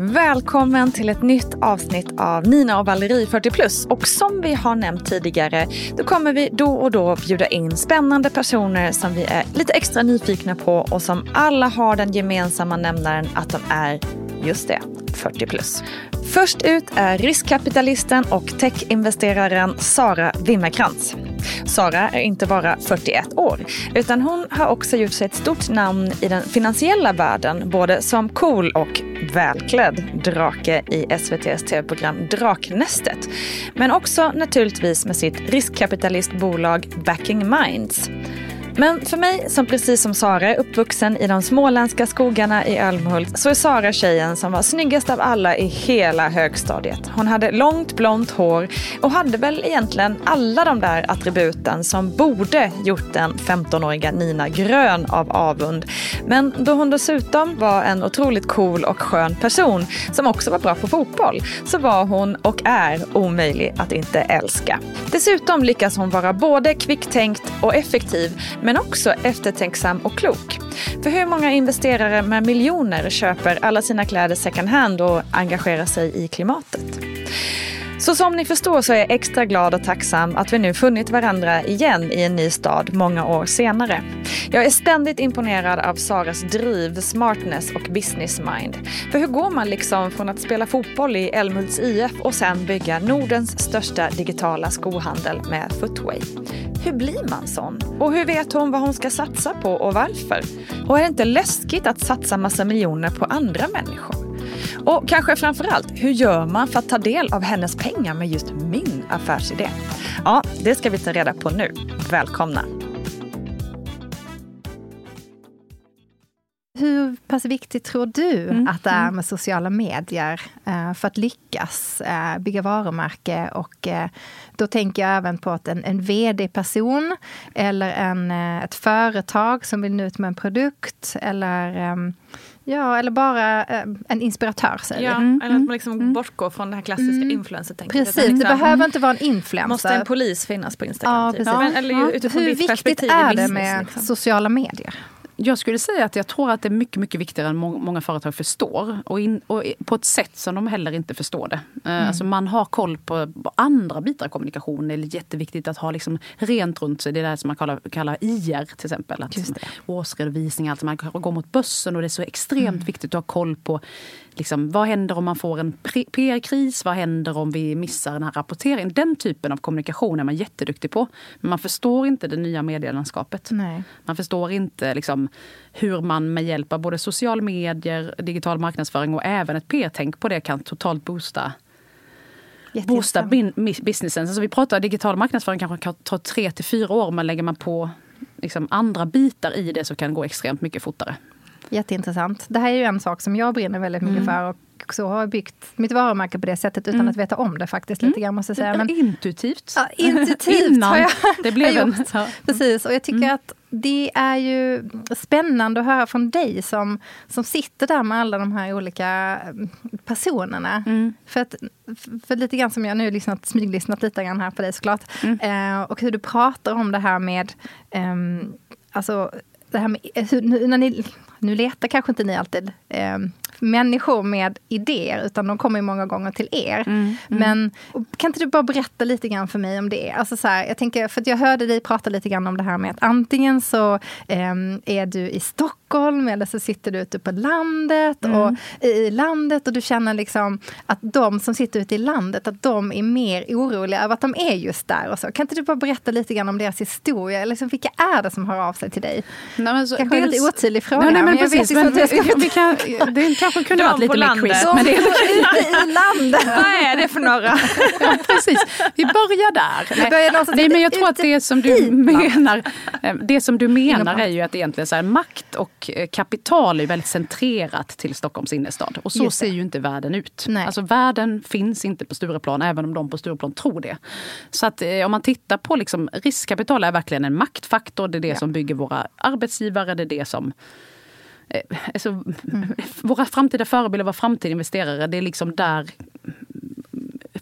Välkommen till ett nytt avsnitt av Nina och Valerie 40 plus. Och som vi har nämnt tidigare, då kommer vi då och då bjuda in spännande personer som vi är lite extra nyfikna på och som alla har den gemensamma nämnaren att de är, just det, 40 plus. Först ut är riskkapitalisten och techinvesteraren Sara Wimmerkrantz. Sara är inte bara 41 år, utan hon har också gjort sig ett stort namn i den finansiella världen, både som cool och välklädd drake i SVTs tv-program Draknästet. Men också naturligtvis med sitt riskkapitalistbolag Backing Minds. Men för mig som precis som Sara är uppvuxen i de småländska skogarna i Älmhult så är Sara tjejen som var snyggast av alla i hela högstadiet. Hon hade långt blont hår och hade väl egentligen alla de där attributen som borde gjort den 15-åriga Nina grön av avund. Men då hon dessutom var en otroligt cool och skön person som också var bra på fotboll så var hon och är omöjlig att inte älska. Dessutom lyckas hon vara både kvicktänkt och effektiv men också eftertänksam och klok. För hur många investerare med miljoner köper alla sina kläder second hand och engagerar sig i klimatet? Så som ni förstår så är jag extra glad och tacksam att vi nu funnit varandra igen i en ny stad många år senare. Jag är ständigt imponerad av Saras driv, smartness och business mind. För hur går man liksom från att spela fotboll i Älmhults IF och sen bygga Nordens största digitala skohandel med Footway? Hur blir man sån? Och hur vet hon vad hon ska satsa på och varför? Och är det inte läskigt att satsa massa miljoner på andra människor? Och kanske framförallt, hur gör man för att ta del av hennes pengar med just min affärsidé? Ja, det ska vi ta reda på nu. Välkomna! Hur pass viktigt tror du mm. att det är mm. med sociala medier eh, för att lyckas eh, bygga varumärke? Och eh, då tänker jag även på att en, en vd-person eller en, ett företag som vill nå ut med en produkt eller ehm, Ja, eller bara eh, en inspiratör säger ja, mm. Eller att man liksom mm. bortgår från det här klassiska mm. influencer Precis, det, liksom, det behöver inte vara en influencer. Måste en polis finnas på Instagram? Ja, typ. ja. eller, ja. Hur viktigt är det med liksom? sociala medier? Jag skulle säga att jag tror att det är mycket, mycket viktigare än må många företag förstår. Och, in, och, på ett sätt som de heller inte förstår det. Eh, mm. Alltså man har koll på andra bitar av kommunikation. Det är jätteviktigt att ha liksom rent runt sig. Det är det som man kallar, kallar IR till exempel. Att årsredovisning, alltså man går mot börsen och det är så extremt mm. viktigt att ha koll på liksom, vad händer om man får en PR-kris? Vad händer om vi missar den här rapporteringen? Den typen av kommunikation är man jätteduktig på. Men man förstår inte det nya medielandskapet. Nej. Man förstår inte liksom, hur man med hjälp av både social medier, digital marknadsföring och även ett PR-tänk på det kan totalt boosta boosta businessen. Alltså vi pratar digital marknadsföring kanske kan ta tre till fyra år men lägger man på liksom andra bitar i det så kan det gå extremt mycket fortare. Jätteintressant. Det här är ju en sak som jag brinner väldigt mycket mm. för och så har jag byggt mitt varumärke på det sättet utan mm. att veta om det faktiskt. lite mm. grann måste säga. Men, intuitivt. Ja, intuitivt har jag, det blev jag gjort. Ja. Precis, och jag tycker mm. att det är ju spännande att höra från dig som, som sitter där med alla de här olika mm, personerna. Mm. För, att, för lite grann som jag nu lyssnat, smyglyssnat lite grann här på dig såklart. Mm. Eh, och hur du pratar om det här med eh, Alltså det här med, hur, när ni, nu letar kanske inte ni alltid eh, människor med idéer, utan de kommer många gånger till er. Mm, mm. Men kan inte du bara berätta lite grann för mig om det? Alltså så här, jag, tänker, för jag hörde dig prata lite grann om det här med att antingen så eh, är du i Stockholm eller så sitter du ute på landet mm. och i landet och du känner liksom att de som sitter ute i landet, att de är mer oroliga över att de är just där och så. Kan inte du bara berätta lite grann om deras historia? Liksom, vilka är det som hör av sig till dig? Nej, men så, Kanske dels, en lite otydlig fråga. Nej, nej, men, precis, jag men, inte vi, vi kan, det kanske kunde varit lite mer quiz. Men det är i landet. Vad är det för några? ja, precis. Vi börjar där. Nej, Nej men jag tror att det som du menar, eh, det som du menar är ju att egentligen så här, makt och och eh, kapital är väldigt centrerat till Stockholms innerstad. Och så ser ju inte världen ut. Nej. Alltså världen finns inte på Stureplan, även om de på Stureplan tror det. Så att eh, om man tittar på liksom, riskkapital är verkligen en maktfaktor. Det är det ja. som bygger våra arbetsgivare, det är det som Alltså, mm. Våra framtida förebilder, våra framtida investerare, det är liksom där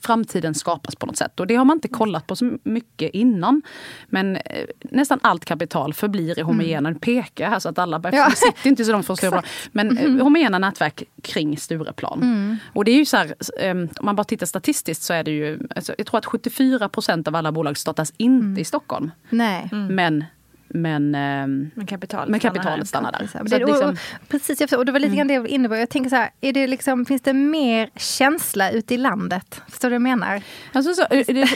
framtiden skapas på något sätt. Och det har man inte kollat på så mycket innan. Men eh, nästan allt kapital förblir i homogena, mm. pekar här så att alla ja. sitter inte så långt från Stureplan. Men mm. homogena nätverk kring Stureplan. Mm. Och det är ju så här, um, om man bara tittar statistiskt så är det ju, alltså, jag tror att 74 procent av alla bolag startas inte mm. i Stockholm. Nej. Men men, ehm, men kapitalet, men kapitalet stannar där. Stannar där. Det, och, och, precis, och det var lite mm. grann det jag var inne på. Jag tänker så här, är det liksom, finns det mer känsla ute i landet? Förstår du vad jag menar? Alltså, så,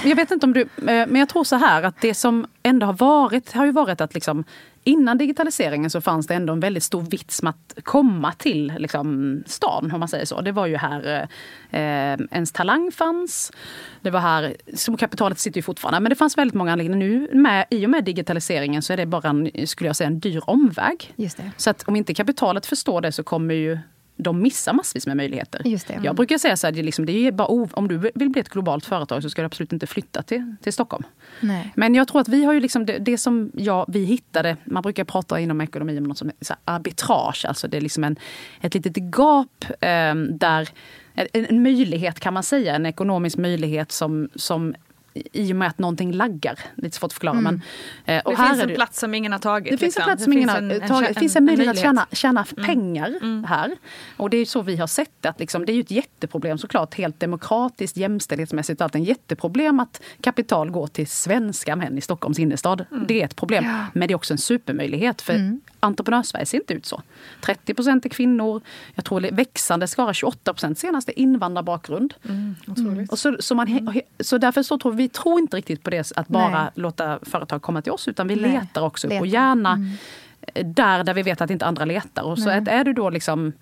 jag vet inte om du, eh, men jag tror så här att det som ändå har varit, har ju varit att liksom Innan digitaliseringen så fanns det ändå en väldigt stor vits med att komma till liksom, stan, om man säger så. Det var ju här eh, ens talang fanns. Det var här, som kapitalet sitter ju fortfarande, men det fanns väldigt många anledningar. Nu med, i och med digitaliseringen så är det bara en, skulle jag säga, en dyr omväg. Så att om inte kapitalet förstår det så kommer ju de missar massvis med möjligheter. Just det. Jag brukar säga så här, det, liksom, det är bara, om du vill bli ett globalt företag så ska du absolut inte flytta till, till Stockholm. Nej. Men jag tror att vi har ju liksom det, det som ja, vi hittade, man brukar prata inom ekonomi om något som så arbitrage, alltså det är liksom en, ett litet gap eh, där en, en möjlighet kan man säga, en ekonomisk möjlighet som, som i och med att någonting laggar. Lite svårt att förklara. Mm. Men, eh, och det här finns en det, plats som ingen har tagit. Det finns liksom. en plats som ingen har tagit. Det finns en, möjlighet att tjäna, tjäna mm. pengar mm. här. Och det är så vi har sett det. Att liksom, det är ju ett jätteproblem såklart. Helt demokratiskt, jämställdhetsmässigt. Allt en jätteproblem att kapital går till svenska män i Stockholms innerstad. Mm. Det är ett problem. Ja. Men det är också en supermöjlighet. För mm. Entreprenörssverige ser inte ut så. 30 procent är kvinnor. Jag tror det växande skara 28 procent senaste invandrarbakgrund. Mm, mm. och så, så, man, mm. så därför så tror vi tror inte riktigt på det att bara Nej. låta företag komma till oss utan vi Nej. letar också letar. och gärna mm. där där vi vet att inte andra letar. Och så att är du då liksom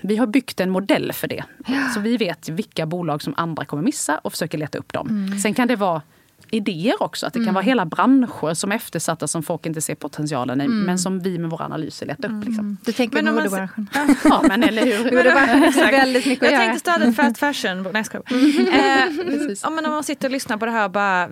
vi har byggt en modell för det. Ja. Så vi vet vilka bolag som andra kommer missa och försöker leta upp dem. Mm. Sen kan det vara idéer också. Att det kan mm. vara hela branscher som är eftersatta som folk inte ser potentialen i. Mm. Men som vi med våra analyser letar upp. Liksom. Mm. Du tänker men modebranschen? ja men eller hur. men, väldigt mycket jag tänkte ett fast fashion. Nej, jag mm. eh, om man sitter och lyssnar på det här bara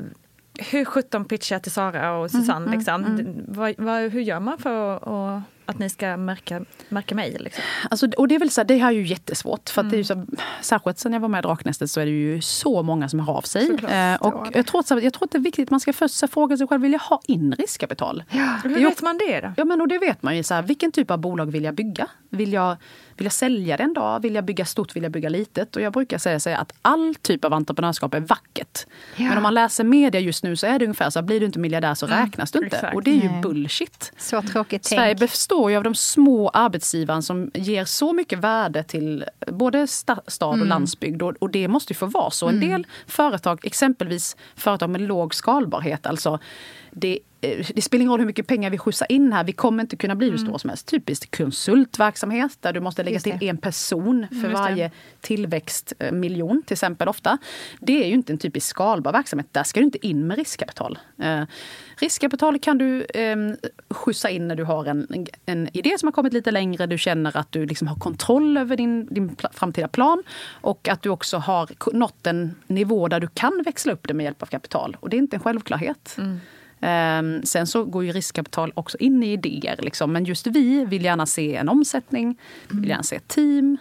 hur sjutton pitchar jag till Sara och Susanne? Mm, liksom? mm, vad, vad, hur gör man för att att ni ska märka, märka mig? Liksom? Alltså, och det är väl så, det här är ju jättesvårt. För att det är så, särskilt sen jag var med i Draknästet så är det ju så många som hör av sig. Eh, och jag tror, att, jag tror att det är viktigt, man ska först fråga sig själv, vill jag ha in riskkapital? Ja, hur vet man det då? Ja men och det vet man ju. Så här, vilken typ av bolag vill jag bygga? Vill jag, vill jag sälja det en dag? Vill jag bygga stort? Vill jag bygga litet? Och jag brukar säga, säga att all typ av entreprenörskap är vackert. Ja. Men om man läser media just nu så är det ungefär så att blir du inte miljardär så mm, räknas du inte. Exakt. Och det är ju Nej. bullshit. Så tråkigt Sverige tänk. Består ju av de små arbetsgivarna som ger så mycket värde till både sta, stad och mm. landsbygd. Och, och, det måste ju få vara så. En mm. del företag, exempelvis företag med låg skalbarhet, alltså det Eh, det spelar ingen roll hur mycket pengar vi skjutsar in här, vi kommer inte kunna bli hur stora mm. som helst. Typiskt konsultverksamhet där du måste lägga till en person för varje tillväxtmiljon till exempel ofta. Det är ju inte en typisk skalbar verksamhet, där ska du inte in med riskkapital. Eh, riskkapital kan du eh, skjutsa in när du har en, en idé som har kommit lite längre, du känner att du liksom har kontroll över din, din framtida plan och att du också har nått en nivå där du kan växla upp det med hjälp av kapital. Och det är inte en självklarhet. Mm. Ehm, sen så går ju riskkapital också in i idéer. Liksom. Men just vi vill gärna se en omsättning, vill gärna se ett team,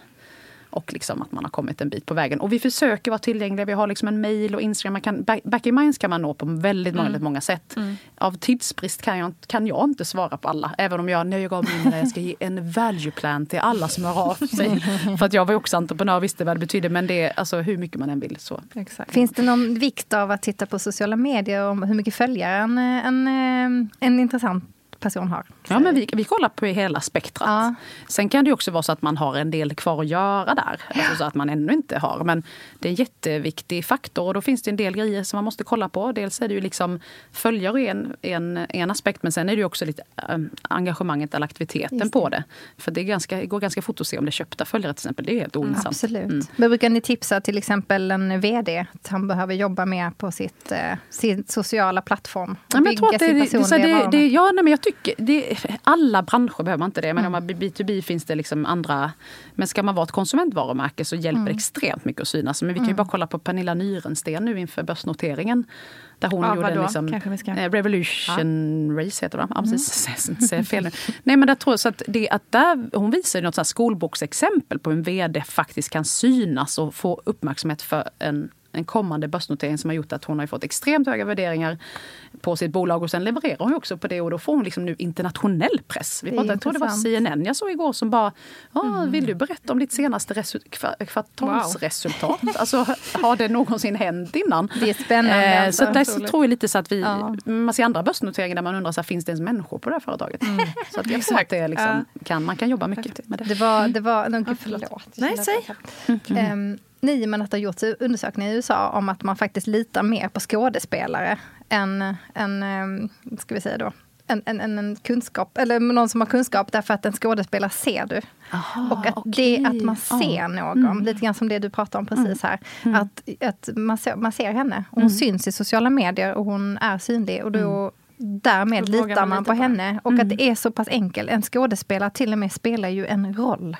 och liksom att man har kommit en bit på vägen. Och vi försöker vara tillgängliga. Vi har liksom en mail och Instagram. Man kan, back in minds kan man nå på väldigt många, mm. många sätt. Mm. Av tidsbrist kan jag, kan jag inte svara på alla. Även om jag, när jag gav mig jag ska ge en value plan till alla som hör av sig. För att jag var också entreprenör och visste vad det betydde. Men det är alltså hur mycket man än vill. Så. Exakt. Finns det någon vikt av att titta på sociala medier om hur mycket följare en, en, en intressant person har. Ja, men vi, vi kollar på hela spektrat. Ja. Sen kan det också vara så att man har en del kvar att göra där. Ja. Alltså så att man ännu inte har. Men det är en jätteviktig faktor och då finns det en del grejer som man måste kolla på. Dels är det ju liksom följare en, en, en aspekt men sen är det ju också lite ähm, engagemanget eller aktiviteten det. på det. För det, ganska, går ganska fort att se om det är köpta följare till exempel. Det är helt ointressant. Absolut. Mm. Men brukar ni tipsa till exempel en VD att han behöver jobba mer på sitt, eh, sin sociala plattform? Ja, jag tror att det, det, det, det, ja, nej, men jag tycker det, alla branscher behöver man inte det. Men mm. om man B2B finns det liksom andra. Men ska man vara ett konsumentvarumärke så hjälper mm. extremt mycket att synas. Men vi kan ju mm. bara kolla på Pernilla Nyrensten nu inför börsnoteringen. Där hon ja, gjorde liksom. Eh, Revolution ja. Race heter det va? Ja, precis. Mm. Säger fel nu. Nej men jag tror så att, det, att där, hon visar något så skolboksexempel på hur en VD faktiskt kan synas och få uppmärksamhet för en en kommande börsnotering som har gjort att hon har fått extremt höga värderingar på sitt bolag och sen levererar hon också på det och då får hon liksom nu internationell press. Vi pratade, jag tror det var CNN jag såg igår som bara, mm. vill du berätta om ditt senaste kvartalsresultat? Wow. Alltså har det någonsin hänt innan? Det är spännande. Eh, så där tror jag lite så att vi, ja. man ser andra börsnoteringar där man undrar, så här, finns det ens människor på det här företaget? Mm. Så att jag tror att det liksom, kan, man kan jobba mycket med det. Det var, det var, mm. förlåt. Nej, säg. Mm. Um, Nieman att det har gjorts undersökningar i USA om att man faktiskt litar mer på skådespelare än, än ehm, ska vi säga då, en, en, en, kunskap, eller någon som har kunskap därför att en skådespelare ser du. Aha, och att okay. det att man ser oh. någon, mm. lite grann som det du pratade om precis här. Mm. Att, att man, ser, man ser henne och hon mm. syns i sociala medier och hon är synlig och då mm. Därmed litar man på, på henne. Och att mm. det är så pass enkelt. En skådespelare till och med spelar ju en roll.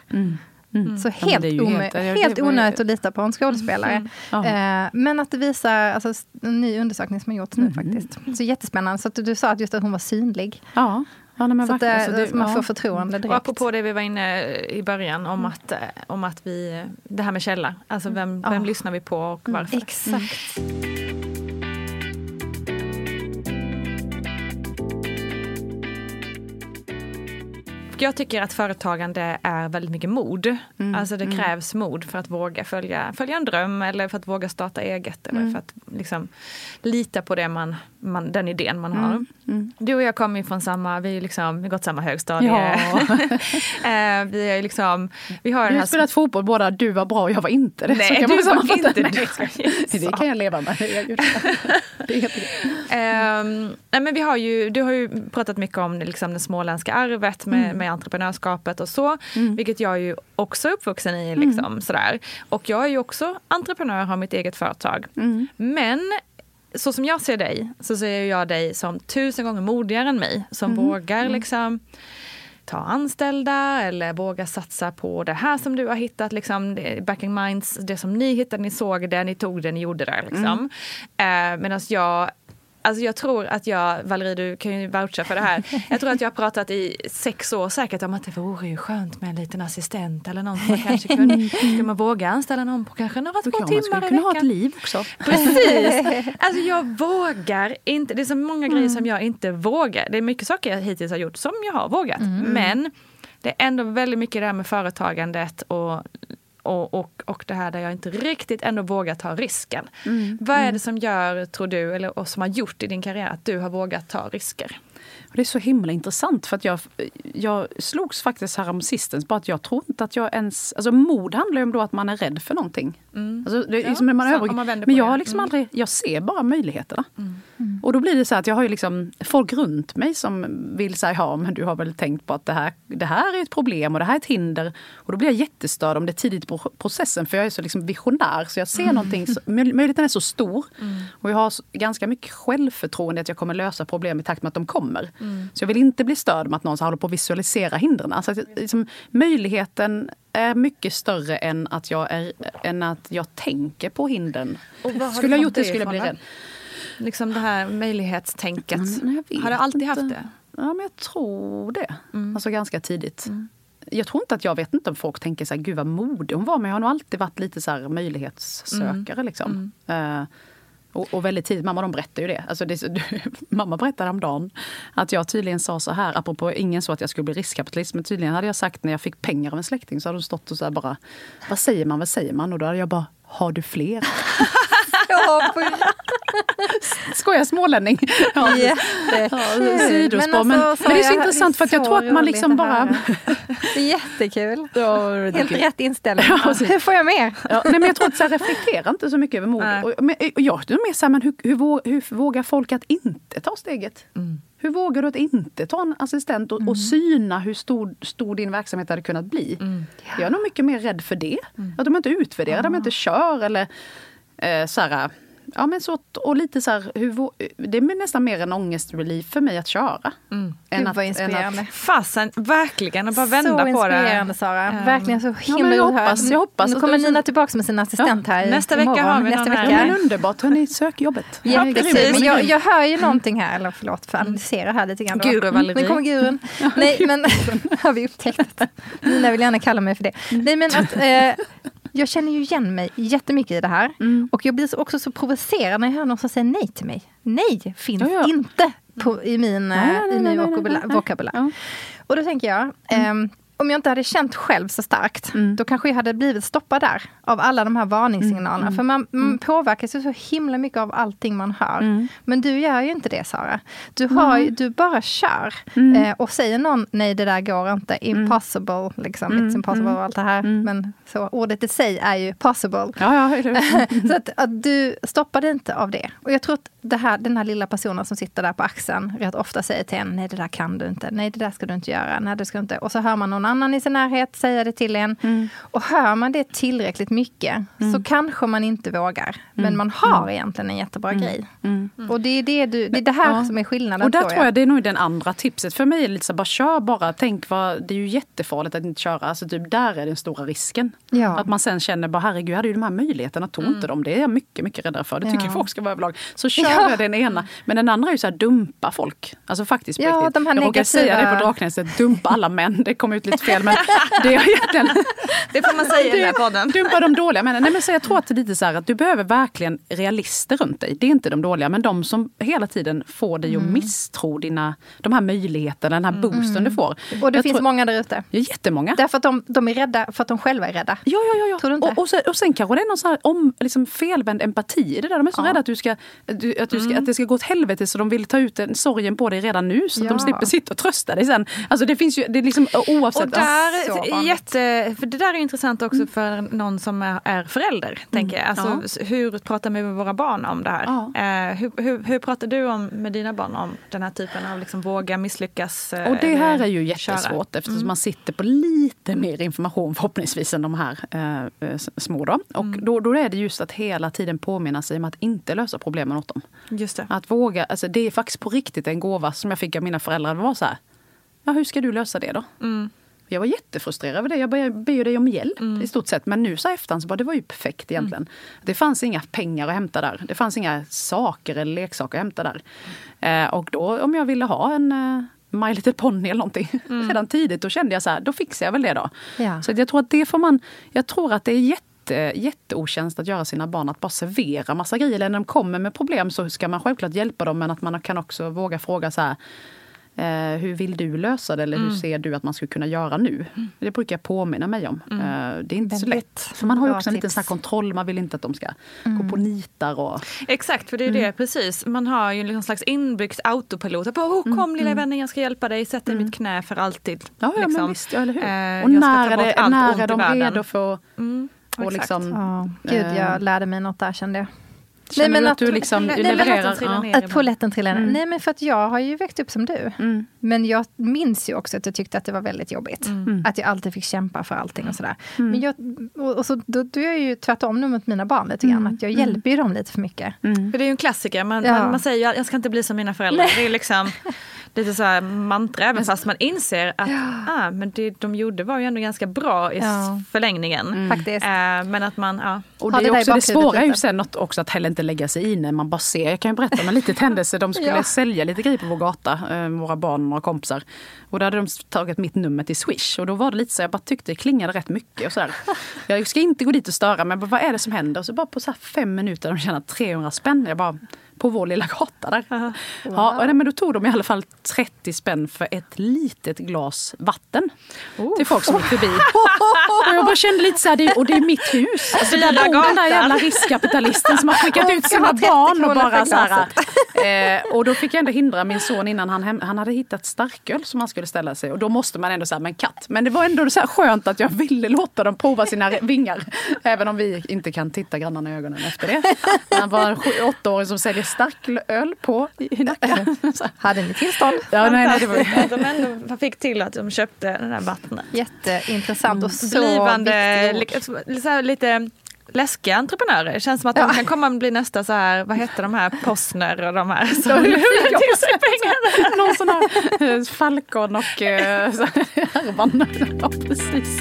Mm. Mm. Så helt, ja, helt, helt onödigt att lita på en skådespelare. Mm. Eh, men att det visar, alltså, en ny undersökning som har gjorts nu mm. faktiskt. Så jättespännande. Så att du sa att just att hon var synlig. Ja. Ja, nej, så att det, alltså det, man får förtroende direkt. Och apropå det vi var inne i början om, mm. att, eh, om att vi, det här med källa. Alltså vem, vem ja. lyssnar vi på och mm. varför? Exakt. Jag tycker att företagande är väldigt mycket mod. Mm. Alltså det mm. krävs mod för att våga följa, följa en dröm eller för att våga starta eget. Eller mm. för att liksom, lita på det man, man, den idén man har. Mm. Mm. Du och jag kommer ju från samma, vi har liksom, gått samma högstadie. Ja. eh, vi, är liksom, vi har vi har spelat fotboll båda, du var bra och jag var inte det. Nej, du var inte det. det kan jag leva med. det är um, nej, men vi har ju, du har ju pratat mycket om liksom, det småländska arvet med, mm. Med entreprenörskapet och så. Mm. Vilket jag är ju också uppvuxen i. Liksom, mm. sådär. Och jag är ju också entreprenör, har mitt eget företag. Mm. Men så som jag ser dig, så ser jag dig som tusen gånger modigare än mig. Som mm. vågar mm. liksom ta anställda eller våga satsa på det här som du har hittat. Liksom, backing minds, det som ni hittade, ni såg det, ni tog det, ni gjorde det. Liksom. Mm. Eh, Medan jag Alltså jag tror att jag, Valerie du kan ju voucha för det här. Jag tror att jag har pratat i sex år säkert om att det vore ju skönt med en liten assistent eller någon som kanske kunde, skulle man våga anställa någon på kanske några två timmar i veckan. Man kunna ha ett liv också. Precis. Alltså jag vågar inte, det är så många grejer som jag inte vågar. Det är mycket saker jag hittills har gjort som jag har vågat. Mm. Men det är ändå väldigt mycket det här med företagandet och och, och, och det här där jag inte riktigt ändå vågar ta risken. Mm. Vad är det mm. som gör, tror du, eller och som har gjort i din karriär att du har vågat ta risker? Det är så himla intressant för att jag, jag slogs faktiskt härom sistens på att jag tror inte att jag ens... Alltså mod handlar ju om då att man är rädd för någonting. Mm. Alltså, det är ja, liksom man över, man men jag har liksom mm. aldrig, jag ser bara möjligheterna. Mm. Mm. Och då blir det så att jag har ju liksom folk runt mig som vill säga ja men du har väl tänkt på att det här, det här är ett problem och det här är ett hinder. Och då blir jag jättestörd om det är tidigt i processen för jag är så liksom visionär så jag ser mm. någonting, så, möjligheten är så stor. Mm. Och jag har ganska mycket självförtroende att jag kommer lösa problem i takt med att de kommer. Mm. Så jag vill inte bli störd med att någon håller på att visualisera hindren. Alltså liksom, möjligheten är mycket större än att jag, är, än att jag tänker på hindren. Skulle jag gjort det skulle jag bli rädd. Liksom det här möjlighetstänket. Mm, har du alltid haft det? Ja, men jag tror det. Mm. Alltså ganska tidigt. Mm. Jag tror inte att jag vet inte om folk tänker så här, gud vad modig hon var. Men jag har nog alltid varit lite så här möjlighetssökare. Mm. Liksom. Uh, och, och, väldigt tidigt, mamma de berättar ju det. Alltså det mamma berättade häromdagen att jag tydligen sa så här, apropå ingen så att jag skulle bli riskkapitalist, men tydligen hade jag sagt när jag fick pengar av en släkting så hade de stått och så bara, vad säger man, vad säger man? Och då hade jag bara, har du fler? Skojar smålänning. Ja. Sidospår. Men, men, alltså, men, det är så intressant för att jag tror att man liksom bara... Det är jättekul. Ja, Helt rätt inställning. Ja, hur får jag mer? Ja, nej, men jag tror att så här, reflektera inte så mycket över mod. Och, men, och jag är mer så här, men hur, hur, hur, vågar folk att inte ta steget? Mm. Hur vågar du att inte ta en assistent och, mm. och syna hur stor, stor din verksamhet hade kunnat bli? Mm. Jag är nog mycket mer rädd för det. Mm. Att de inte utvärderar, mm. de inte kör eller eh, så här, ja, men så, och lite så här, hur, det är nästan mer en ångestrelief för mig att köra. Gud, Än vad inspirerande. Fasen, verkligen. Att bara vända så på det. inspirerande Sara. Verkligen så himla men jag att hoppas- jag hoppas Nu att kommer Nina tillbaka med sin assistent här i- Nästa vecka imorgon. har vi Nästa någon här. vecka. Ja, men underbart, hörni, sök jobbet. Jättekul. Men jag, jag hör ju någonting här, eller förlåt för att analysera här lite grann. Guru Valerie. Nu kommer gurun. Nej men, har vi upptäckt. Nina vill gärna kalla mig för det. Nej men att eh, jag känner ju igen mig jättemycket i det här. Och jag blir så- också så provocerad när jag hör någon som säger nej till mig. Nej finns Ja, ja. inte på, i min, eh, Nej, nej, i nej, min nej, vokabulär. Och då tänker jag, ehm, om jag inte hade känt själv så starkt, då kanske jag hade blivit stoppad där av alla de här varningssignalerna. För man, man påverkas ju så himla mycket av allting man hör. Men du gör ju inte det Sara. Du, har, ju- du bara kör. Eh, och säger någon nej det där går inte, impossible, liksom, it's impossible och allt det här. Men så, ordet i sig är ju possible. Ja, ja, Så att, att du stoppade inte av det. Och jag tror att det här, den här lilla personen som sitter där på axeln rätt ofta säger till en, nej det där kan du inte, nej det där ska du inte göra, nej det ska du inte. Och så hör man någon annan i sin närhet säga det till en. Och hör man det tillräckligt mycket så kanske man inte vågar. Men man har egentligen en jättebra grej. Och det är det, du, det, är det här Ja. som är skillnaden Och där tror tror jag det är nog den andra tipset. För mig är det lite så bara kör bara. Tänk vad, det är ju jättefarligt att inte köra. Alltså typ där är den stora risken. Ja. Att man sen känner bara herregud, jag hade ju de här möjligheterna, tog inte dem. Det är jag mycket, mycket räddare för. Det tycker Ja. jag folk ska vara överlag. Så kör Ja. jag den ena. Men den andra är ju så här, dumpa folk. Alltså faktiskt på Ja, riktigt. de här jag råkar säga det negativa- på Draknäset, dumpa alla män. Det kom ut lite fel men det är egentligen Det får man säga i den här podden. Dumpa de dåliga männen. Nej, men så jag tror att det är lite så här att du behöver verkligen realister runt dig. Det är inte de dåliga, men de som hela tiden får dig att Mm. misstro dina, de här möjligheterna, den här boosten du får. Och det Jag finns tror- många där ute. Ja, jättemånga. Därför att de, de är rädda för att de själva är rädda. Ja, ja, ja. ja. Tror du inte? Och, och, sen, och sen kanske det är någon sån här om, liksom felvänd empati i det där. De är så rädda att, du ska, att, du, att, du ska, att det ska gå åt helvete så de vill ta ut den sorgen på dig redan nu så att Ja. de slipper sitta och trösta dig sen. Alltså det finns ju, det är liksom oavsett. Och där, Så vanligt. jätte, för det där är intressant också för någon som är, är förälder. Tänker jag. Alltså, Ja. Hur pratar vi med våra barn om det här? Ja. Eh, hur, hur, hur pratar du om, med dina barn om den här typen av liksom, våga misslyckas? eh, Och det här är ju köra? jättesvårt eftersom man sitter på lite mer information förhoppningsvis än de här s- små. Då. Och då, då är det just att hela tiden påminna sig om att inte lösa problemen åt dem. Just det. Att våga, alltså det är faktiskt på riktigt en gåva som jag fick av mina föräldrar. Det var så här, ja hur ska du lösa det då? Jag var jättefrustrerad över det. Jag började be ju om hjälp i stort sett. Men nu så efterhand så bara, det var ju perfekt egentligen. Det fanns inga pengar att hämta där. Det fanns inga saker eller leksaker att hämta där. Eh, och då om jag ville ha en eh, My Little Pony eller någonting redan tidigt, då kände jag så här, då fixar jag väl det då. Ja. Så jag tror att det får man, jag tror att det är jätte, jätteotjänst att göra sina barn att bara servera massa grejer. Eller när de kommer med problem så ska man självklart hjälpa dem men att man kan också våga fråga så här Eh, hur vill du lösa det eller Mm. hur ser du att man skulle kunna göra nu? Det brukar jag påminna mig om. Eh, det är inte så Mm. Väldigt lätt. För man har ju också en liten sån här kontroll, man vill inte att de ska gå Mm. på nitar. Och, Exakt, för det är det precis. Man har ju någon slags inbyggt autopilot. Bara, oh, kom lilla vännen, jag ska hjälpa dig. Sätt dig i mitt knä för alltid. ja, ja liksom. men visst, ja, eller hur? Eh, och när är, det, när är de redo för att Mm, och exakt. liksom, Ja, gud, jag Eh. lärde mig något där kände jag. Känner men du att, att- du liksom Nej, men levererar? att trillar Ja. Att polletten trillar ner. Nej men för att jag har ju växt upp som du. Mm. Men jag minns ju också att jag tyckte att det var väldigt jobbigt. Att jag alltid fick kämpa för allting och sådär. Men jag, och, och så, då, då är jag ju tvärtom nu mot mina barn lite grann. Att jag hjälper ju dem lite för mycket. Mm. För det är ju en klassiker. Man, Ja. man, man säger ju jag ska inte bli som mina föräldrar. Det är liksom lite så här mantra även fast man inser att ah, men det de gjorde var ju ändå ganska bra i Ja. förlängningen. Faktiskt. Eh, men att man, ja. Och det, det är också, det svåra är ju sen också att heller inte lägga sig i när man bara ser. Jag kan ju berätta om en litet händelse. De skulle Ja. sälja lite grejer på vår gata, eh, våra barn och några kompisar. Och då hade de tagit mitt nummer till Swish. Och då var det lite så, jag bara tyckte det klingade rätt mycket. Och så där. Jag ska inte gå dit och störa, men bara, vad är det som händer? Och så bara på så här fem minuter, de tjänar 300 spänn. Jag bara, på vår lilla gata där. Ja, och nej, men då tog de i alla fall 30 spänn för ett litet glas vatten. Till folk som gick förbi. Och jag bara kände lite så här, det, och det är mitt hus. Alltså, där bor den där jävla riskkapitalisten som har skickat ut sina ha 30 barn och bara så här. Eh, och då fick jag ändå hindra min son innan han, hem, han hade hittat starköl som han skulle ställa sig. Och då måste man ändå säga, men katt. Men det var ändå så här skönt att jag ville låta dem prova sina vingar. Även om vi inte kan titta grannarna i ögonen efter det. Han var en åttaåring som säljer starköl på i här. Hade ni tillstånd? Ja, nej, nej, det var, Att de ändå fick till att de köpte den där vattnet. Jätteintressant och så Blivande, li, så här, lite läskiga entreprenörer. Känns som att de kan komma och bli nästa så här, vad heter de här, Postner och de här som till sig pengar. Någon sån här eh, Falcon och eh, så här, härvan. Ja, precis.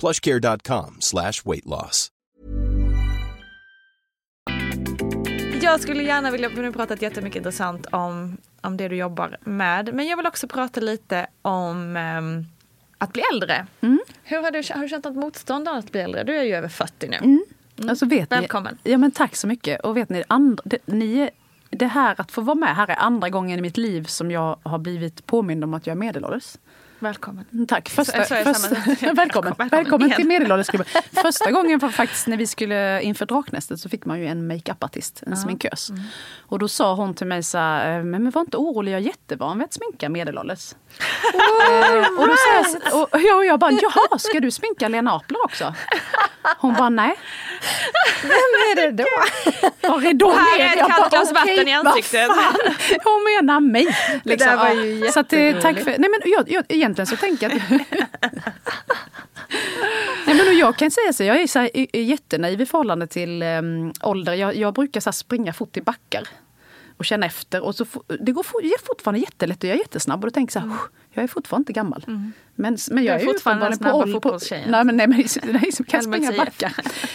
plushcare.com slash weight loss. Jag skulle gärna vilja, vi har pratat jättemycket intressant om, om det du jobbar med, men jag vill också prata lite om um, att bli äldre. Hur har, du, har du känt något motstånd av att bli äldre? Du är ju över 40 nu. Mm. Alltså vet Välkommen. Ni, ja, men tack så mycket. Och vet ni, andra, det, ni, det här att få vara med här är andra gången i mitt liv som jag har blivit påmind om att jag är medelålders. Välkommen. Mm, Tack. Första, så det första, välkommen. Välkommen, välkommen, till medelålders. Första gången var faktiskt när vi skulle inför Draknästet så fick man ju en makeup-artist, en sminkös. Mm. Och då sa hon till mig så här, men, men var inte orolig, jag är jättevan vid att sminka medelålders. Eh, och då sa jag, så- och, jag, och jag bara, jaha, ska du sminka Lena Apler också? Hon bara, nej. Vem är det då? Och ridå här är ett kallt glas vatten i ansiktet. Hon menar mig. Liksom. där var Ja. ju så att, eh, tack för, nej men jag, jag, egentligen så tänker jag att... nej men jag kan säga så, jag är så här, jättenaiv i förhållande till um, ålder. Jag, jag brukar så springa fort i backar och känna efter. Och så, det går for, det är fortfarande jättelätt och jag är jättesnabb och då tänker jag så här, "Usch, jag är fortfarande inte gammal. Men, men jag Mm. Är är, fortfarande den snabba fotbollstjejen. nej, men, nej, men nej, som kan springa backar.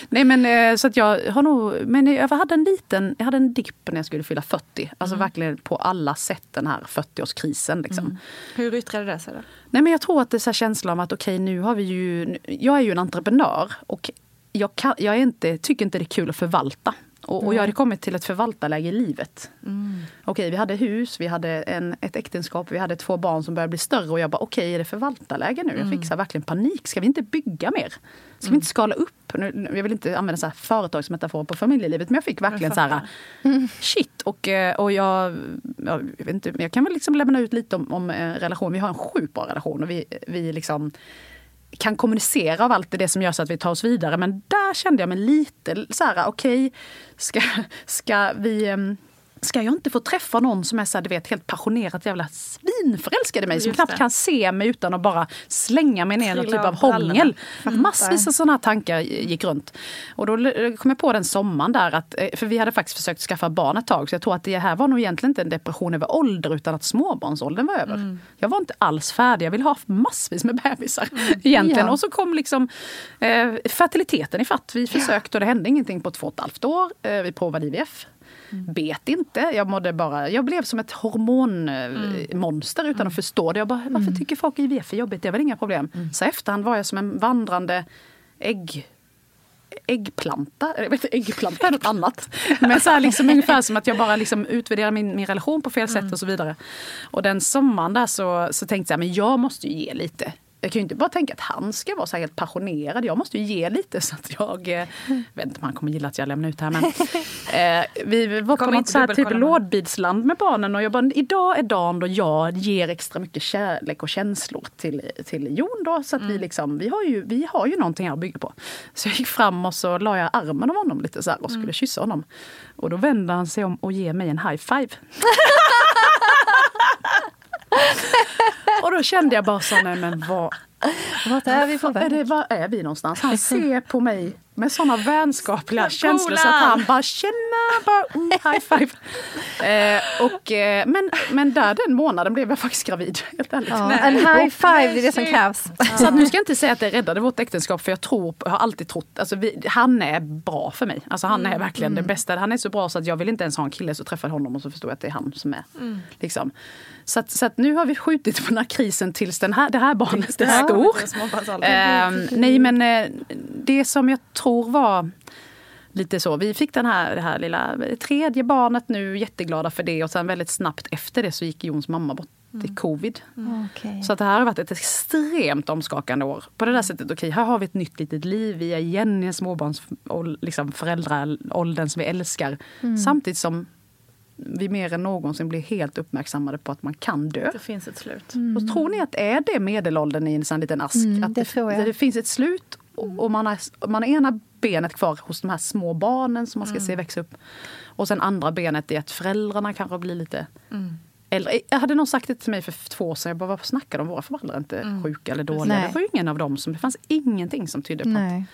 Nej men eh, så att jag har nog, men jag hade en liten, jag hade en dipp när jag skulle fylla 40. Alltså Mm. verkligen på alla sätt den här 40-årskrisen liksom. Hur yttrade det sig då? Nej men jag tror att det är så här känslan av att okej nu har vi ju, jag är ju en entreprenör och jag, kan, jag är inte, tycker inte det är kul att förvalta. Och, och jag hade kommit till ett förvaltarläge i livet. Okej, vi hade hus, vi hade en, ett äktenskap, vi hade två barn som började bli större och jag bara okej, är det förvaltarläge nu? Jag fick så verkligen panik. Ska vi inte bygga mer? Ska vi inte skala upp? Nu, jag vill inte använda så här företagsmetafor på familjelivet men jag fick verkligen så här shit. Och, eh, och jag, jag, vet inte, jag kan väl liksom lämna ut lite om, om eh, relation. Vi har en sjukt bra relation och vi, vi liksom kan kommunicera av allt det som gör så att vi tar oss vidare. Men där kände jag mig lite så här, okej, ska, ska vi... Ehm, Ska jag inte få träffa någon som är så här, du vet, helt passionerat jävla svinförälskad i mig som knappt kan se mig utan att bara slänga mig ner i någon typ av hångel. Massvis av sådana tankar gick runt. Och då kom jag på den sommaren där, att, eh, för vi hade faktiskt försökt skaffa barn ett tag, så jag tror att det här var nog egentligen inte en depression över ålder utan att småbarnsåldern var över. Mm. Jag var inte alls färdig, jag ville ha massvis med bebisar egentligen. Ja. Och så kom liksom eh, fertiliteten i fatt. Vi försökte och det hände ingenting på två och ett halvt år. Eh, vi provade IVF. Bet inte. Jag mådde bara, jag blev som ett hormonmonster utan att förstå det. Jag bara, varför tycker folk IVF är jobbigt? Det är väl inga problem. Så efterhand var jag som en vandrande ägg äggplanta, jag vet inte, äggplanta är något annat. Men så här liksom ungefär som att jag bara liksom utvärderar min, min relation på fel sätt och så vidare. Och den sommaren där så, så tänkte jag, men jag måste ju ge lite. Jag kan ju inte bara tänka att han ska vara så här helt passionerad. Jag måste ju ge lite så att jag... Eh, vet inte om han kommer gilla att jag lämnar ut det här men... Eh, vi var på något så här typ lådbilsland med barnen och jag bara, idag är dagen då jag ger extra mycket kärlek och känslor till, till Jon då. Så att vi liksom, vi har, ju, vi har ju någonting här att bygga på. Så jag gick fram och så la jag armen om honom lite så här och skulle kyssa honom. Och då vände han sig om och ger mig en high five. och då kände jag bara så, nej men vad, Vart är vi på är väg? det, var är vi någonstans? Han ser på mig med såna vänskapliga känslor så att han bara tjena, bara, mm, high five. Eh, och, eh, men, men där den månaden blev jag faktiskt gravid. Helt ärligt. Ja, en high five, det är det som krävs. Så att nu ska jag inte säga att det räddade vårt äktenskap för jag tror, jag har alltid trott, alltså vi, han är bra för mig. Alltså han är verkligen mm. det bästa. Han är så bra så att jag vill inte ens ha en kille så träffar honom och så förstår jag att det är han som är. Mm. Liksom. Så, att, så att nu har vi skjutit på den här krisen tills den här, det här barnet är stort. Eh, nej men eh, det som jag tror var lite så. Vi fick den här, det här lilla tredje barnet nu, jätteglada för det. Och sen väldigt snabbt efter det så gick Jons mamma bort i mm. covid. Mm. Okay. Så att det här har varit ett extremt omskakande år. På det där sättet, okej, okay, här har vi ett nytt litet liv. Vi är igen i en småbarnsåldern, liksom föräldraåldern som vi älskar. Mm. Samtidigt som vi mer än någonsin blir helt uppmärksammade på att man kan dö. Det finns ett slut. Mm. Och tror ni att det är det medelåldern i en sån liten ask? Mm, att det, det, det, finns ett slut och, och man, har, man har ena benet kvar hos de här små barnen som man ska mm. se växa upp. Och sen andra benet i att föräldrarna kanske blir lite mm äldre. Jag hade någon sagt det till mig för två år sedan. Jag bara, vad snackar de? Våra föräldrar är inte mm. sjuka eller dåliga. Nej. Det var ju ingen av dem som, det fanns ingenting som tydde på Nej.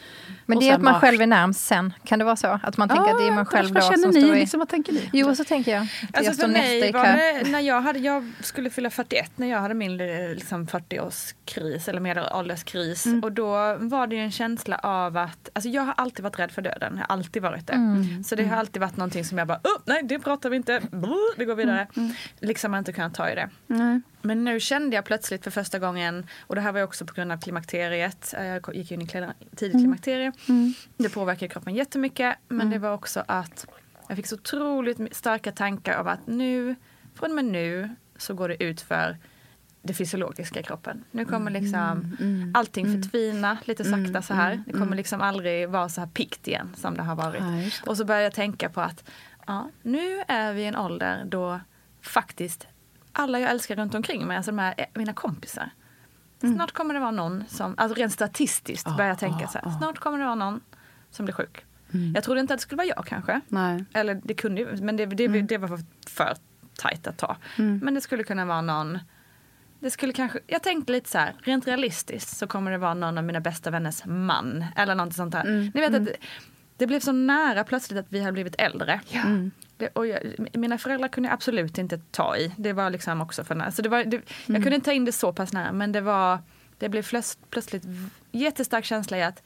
Men det är att man bara, själv är närmst sen. Kan det vara så? Att man tänker att det är man själv då som ni? Liksom, vad tänker ni? Jo, så tänker jag. Alltså jag för mig var det, när jag, hade, jag skulle fylla 41, när jag hade min liksom 40-årskris eller medelålderskris. Mm. Och då var det ju en känsla av att, alltså jag har alltid varit rädd för döden. Jag har alltid varit det. Mm. Så det har alltid varit någonting som jag bara, oh, nej det pratar vi inte, vi går vidare. Mm. Mm. Liksom inte kunnat ta i det. Nej. Men nu kände jag plötsligt för första gången, och det här var också på grund av klimakteriet, jag gick in i tidigt mm. klimakterie. Mm. Det påverkar kroppen jättemycket, men mm. det var också att jag fick så otroligt starka tankar av att nu, från och med nu, så går det ut för det fysiologiska i kroppen. Nu kommer mm. liksom mm. mm. allting mm. förtvina lite sakta så här. Det kommer liksom aldrig vara så här pikt igen som det har varit. Ja, och så började jag tänka på att ja, nu är vi i en ålder då faktiskt alla jag älskar runt omkring mig, alltså de här, eh, mina kompisar. Mm. Snart kommer det vara någon som, alltså rent statistiskt oh, börjar jag tänka oh, så här, oh. snart kommer det vara någon som blir sjuk. Mm. Jag trodde inte att det skulle vara jag kanske. Nej. Eller det kunde ju, men det, det, mm. det var för, för tajt att ta. Mm. Men det skulle kunna vara någon det skulle kanske, jag tänkte lite så här, rent realistiskt så kommer det vara någon av mina bästa vänners man. Eller något sånt där. Mm. Ni vet att det, blev så nära plötsligt att vi hade blivit äldre. Ja. Det, och jag, mina föräldrar kunde jag absolut inte ta i. Det var liksom också för nära. Så det var, det, mm. Jag kunde inte ta in det så pass nära men det var det blev plötsligt jättestark känsla i att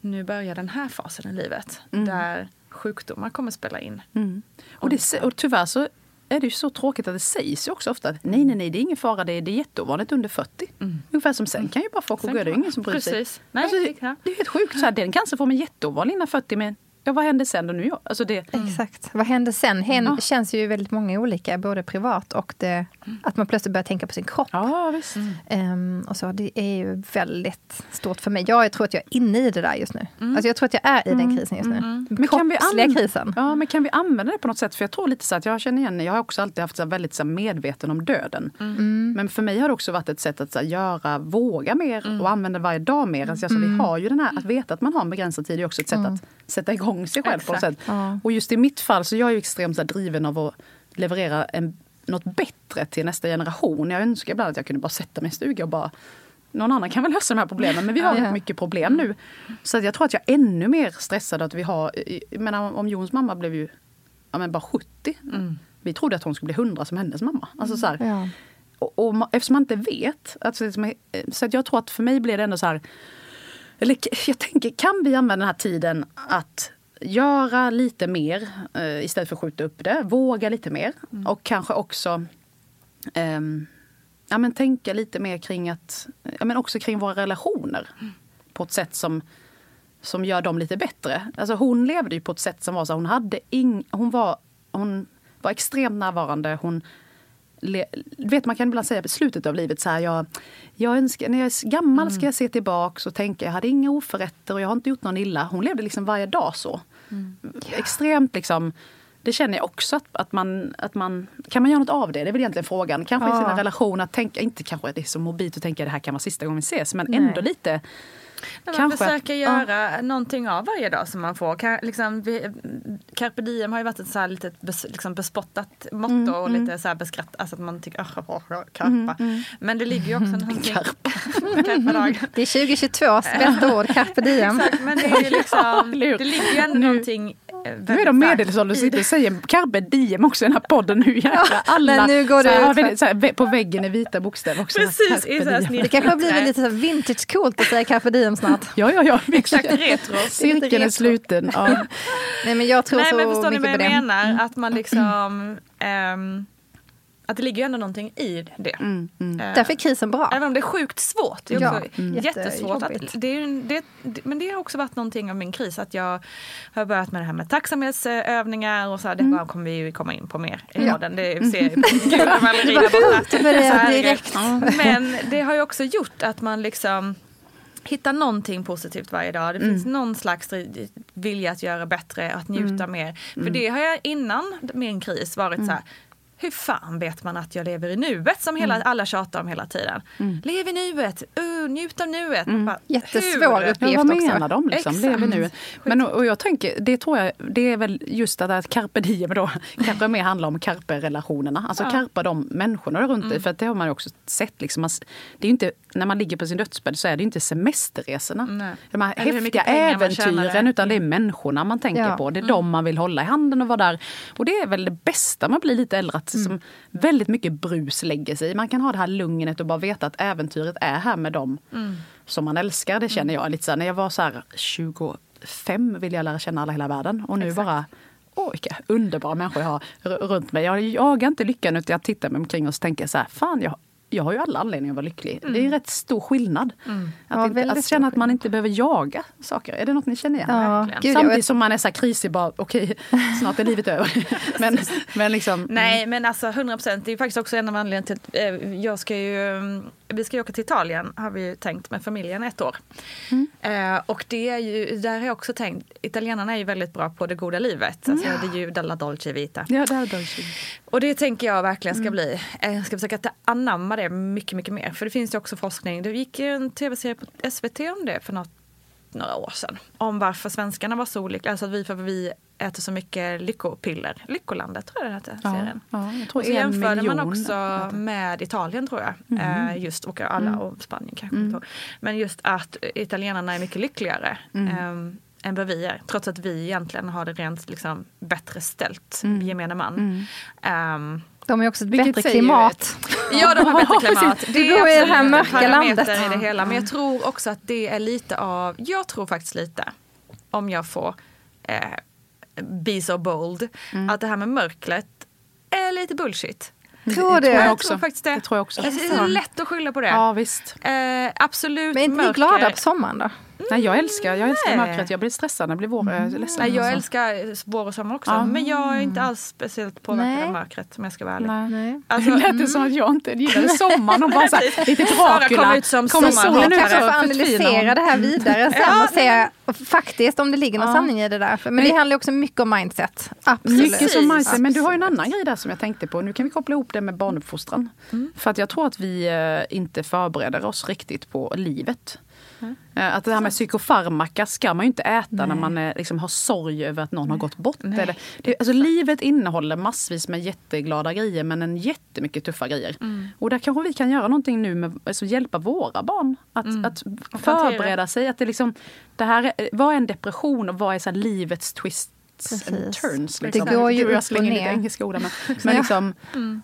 nu börjar den här fasen i livet mm. där sjukdomar kommer spela in. Mm. Och, det, och tyvärr så är det ju så tråkigt att det sägs ju också ofta att nej, nej, nej, det är ingen fara, det är, det är jätteovanligt under 40. Mm. Ungefär som sen kan ju bara folk gå, det är ingen som bryr Precis. sig. Nej, alltså, det, det är helt sjukt, så här, den cancerformen är jätteovanlig innan 40 men Ja, vad hände sen då nu? Alltså det... Mm. Exakt. Vad hände sen? Hen ja. känns ju väldigt många olika, både privat och det, mm. att man plötsligt börjar tänka på sin kropp. Ja, visst. Um, och så, det är ju väldigt stort för mig. Jag tror att jag är inne i det där just nu. Mm. Alltså jag tror att jag är i den mm. krisen just nu. Mm. Men kan vi krisen. Ja, men kan vi använda det på något sätt? För jag tror lite så att jag känner igen, jag har också alltid haft så väldigt så medveten om döden. Mm. Men för mig har det också varit ett sätt att så göra, våga mer och använda varje dag mer. Alltså, alltså, vi har ju den här, att veta att man har en begränsad tid är också ett sätt att sätta igång sig själv Exakt. på något sätt. Ja. Och just i mitt fall så jag är jag extremt så driven av att leverera en, något bättre till nästa generation. Jag önskar ibland att jag kunde bara sätta mig i stugan och bara någon annan kan väl lösa de här problemen men vi har ja. mycket problem nu. Så jag tror att jag är ännu mer stressad att vi har, menar om Jons mamma blev ju ja, men bara 70. Mm. Vi trodde att hon skulle bli 100 som hennes mamma. Alltså så här, ja. och, och, eftersom man inte vet, alltså, så att jag tror att för mig blir det ändå så här, eller jag tänker, kan vi använda den här tiden att göra lite mer eh, istället för att skjuta upp det. Våga lite mer. Mm. Och kanske också eh, ja, men tänka lite mer kring att, ja, men också kring våra relationer. Mm. På ett sätt som, som gör dem lite bättre. Alltså hon levde ju på ett sätt som var så hon hade ing, hon var, hon var extremt närvarande. Hon vet man kan ibland säga i slutet av livet så här, jag, jag önskar, när jag är gammal mm. ska jag se tillbaks och tänka jag hade inga oförrätter och jag har inte gjort någon illa. Hon levde liksom varje dag så. Mm. Extremt liksom det känner jag också att, att, man, att man... Kan man göra något av det? Det är väl egentligen frågan. Kanske Ja. i sina relationer, att tänka, inte kanske det är så mobilt att tänka det här kan vara sista gången vi ses, men ändå lite... Men man Kanske att- försöker göra någonting av varje dag som man får. Ka- Liksom, vi, carpe diem har ju varit ett så här litet bes, liksom bespottat motto Mm, och lite så här beskratt, alltså att man tycker oh, oh, oh, karpa. Men det ligger ju också någonting... Karpa. Det är 2022s bästa ord, carpe diem. Exakt, men det är liksom, det ligger ju ändå någonting Nu är väldigt de medelålders och säger carpe diem också i den här podden nu jäklar. Alla men nu går det så här, ut har vi för- det så här, vä- på väggen i vita bokstäver också. Precis, i så här. Det kanske har blivit lite så här vintage coolt att säga carpe diem snart. Ja, ja, ja. Exakt, retro. Cirkeln är sluten. Ja. Nej men jag tror Nej så men förstår ni mycket vad på jag menar? Att man liksom... ehm, att det ligger ju ändå någonting i det. Mm, mm. Eh, Därför är krisen bra. Även om det är sjukt svårt. Det är Ja, mm. jättesvårt. Att, det är, det, men det har också varit någonting av min kris. Att jag har börjat med det här med tacksamhetsövningar och så här, det bara kommer vi ju komma in på mer i Mm. Ja. podden. Det ser Gud och Valerie där borta. med det Så här, direkt. Men det har ju också gjort att man liksom hittar någonting positivt varje dag. Det finns någon slags vilja att göra bättre, att njuta mer. För det har jag innan min kris varit så här. Hur fan vet man att jag lever i nuet som hela, alla tjatar om hela tiden? Lev i nuet, uh, njut av nuet. Man bara, Jättesvår hur? uppgift. Ja, vad också. menar de? Liksom? Exakt. Lever nu. Men, och, och jag tänker, det tror jag, det är väl just det där att carpe diem då kanske mer handlar om carpe-relationerna. Alltså Ja. carpa de människorna runt dig. För att det har man ju också sett. Liksom, man, det är ju inte, när man ligger på sin dödsbädd så är det inte semesterresorna. Nej. De här Eller häftiga äventyren. Utan det är människorna man tänker Ja. på. Det är de man vill hålla i handen och vara där. Och det är väl det bästa man blir lite äldre. Att som väldigt mycket brus lägger sig. Man kan ha det här lugnet och bara veta att äventyret är här med dem som man älskar. Det känner jag lite så här, när jag var så här 25 ville jag lära känna alla i hela världen. Och nu bara Åh, vilka underbara människor jag har runt mig. Jag jagar inte lyckan utan jag tittar mig omkring och så tänker så här, fan jag, jag har ju alla anledningar att vara lycklig. Det är en rätt stor skillnad. Ja, Att, inte, väldigt att känna att man inte behöver jaga saker. Är det något ni känner igen? Ja, gud, Samtidigt som man är så krisig, bara okej, snart är livet över. men, men liksom... Nej men alltså 100 procent. Det är faktiskt också en av anledningarna till att eh, jag ska ju, mm, vi ska ju åka till Italien har vi ju tänkt med familjen ett år. Eh, och det är ju, där har jag också tänkt, italienarna är ju väldigt bra på det goda livet. Alltså det är ju della dolce vita. Ja, det jag Och det tänker jag verkligen ska bli. Eh, Jag ska försöka ta- anamma det mycket, mycket mer. För det finns ju också forskning. Det gick en tv-serie på SVT om det för något, några år sedan. Om varför svenskarna var så olika. Alltså att vi, för vi äter så mycket lyckopiller. Lyckolandet tror jag det hette, Ja, serien. ja, jag tror Och jämförde man också med Italien tror jag. Eh, just, och alla och Spanien kanske. inte. Men just att italienarna är mycket lyckligare. ehm, än vad vi är. Trots att vi egentligen har det rent liksom, bättre ställt, gemene man. Ehm, De har ju också ett Vilket bättre klimat. Ja, de har bättre klimat. Det Du bor i det här mörka landet. i det hela. Men jag tror också att det är lite av, jag tror faktiskt lite, om jag får eh, be so bold, att det här med mörkret är lite bullshit. Tror du? jag Jag också. tror faktiskt det. Det tror jag också. Alltså, det är lätt att skylla på det. Ja, visst. Eh, absolut Men är inte ni glada på sommaren då? Nej, jag älskar, jag älskar Nej. mörkret. Jag blir stressad när det blir vår. Jag är ledsen. Nej, jag alltså. älskar vår och sommar också. Ja. Men jag är inte alls speciellt påverkad Nej. av mörkret om jag ska vara ärlig. Nej. Nej. Alltså, det lät det som att jag inte gillade sommaren och bara så här, lite Sara Dracula. kom ut som Kommer solen ut kanske får analysera det här vidare sen och se faktiskt om det ligger någon Ja. sanning i det där. Men det handlar också mycket om mindset. Absolut. Mycket som mindset. Men du har ju en annan grej där som jag tänkte på. Nu kan vi koppla ihop det med barnuppfostran. För att jag tror att vi eh, inte förbereder oss riktigt på livet. Eh, Att det här med psykofarmaka ska man ju inte äta när man eh, liksom har sorg över att någon har gått bort. Eller, det, alltså, livet innehåller massvis med jätteglada grejer men en jättemycket tuffa grejer. Och där kanske vi kan göra någonting nu med alltså, hjälpa våra barn att, att hantera. förbereda sig. Att det liksom, det här är, vad är en depression och vad är så här, livets twists and Precis. turns? Det Liksom. går ju jag upp slänger och lite ner. engelska ord men, men liksom,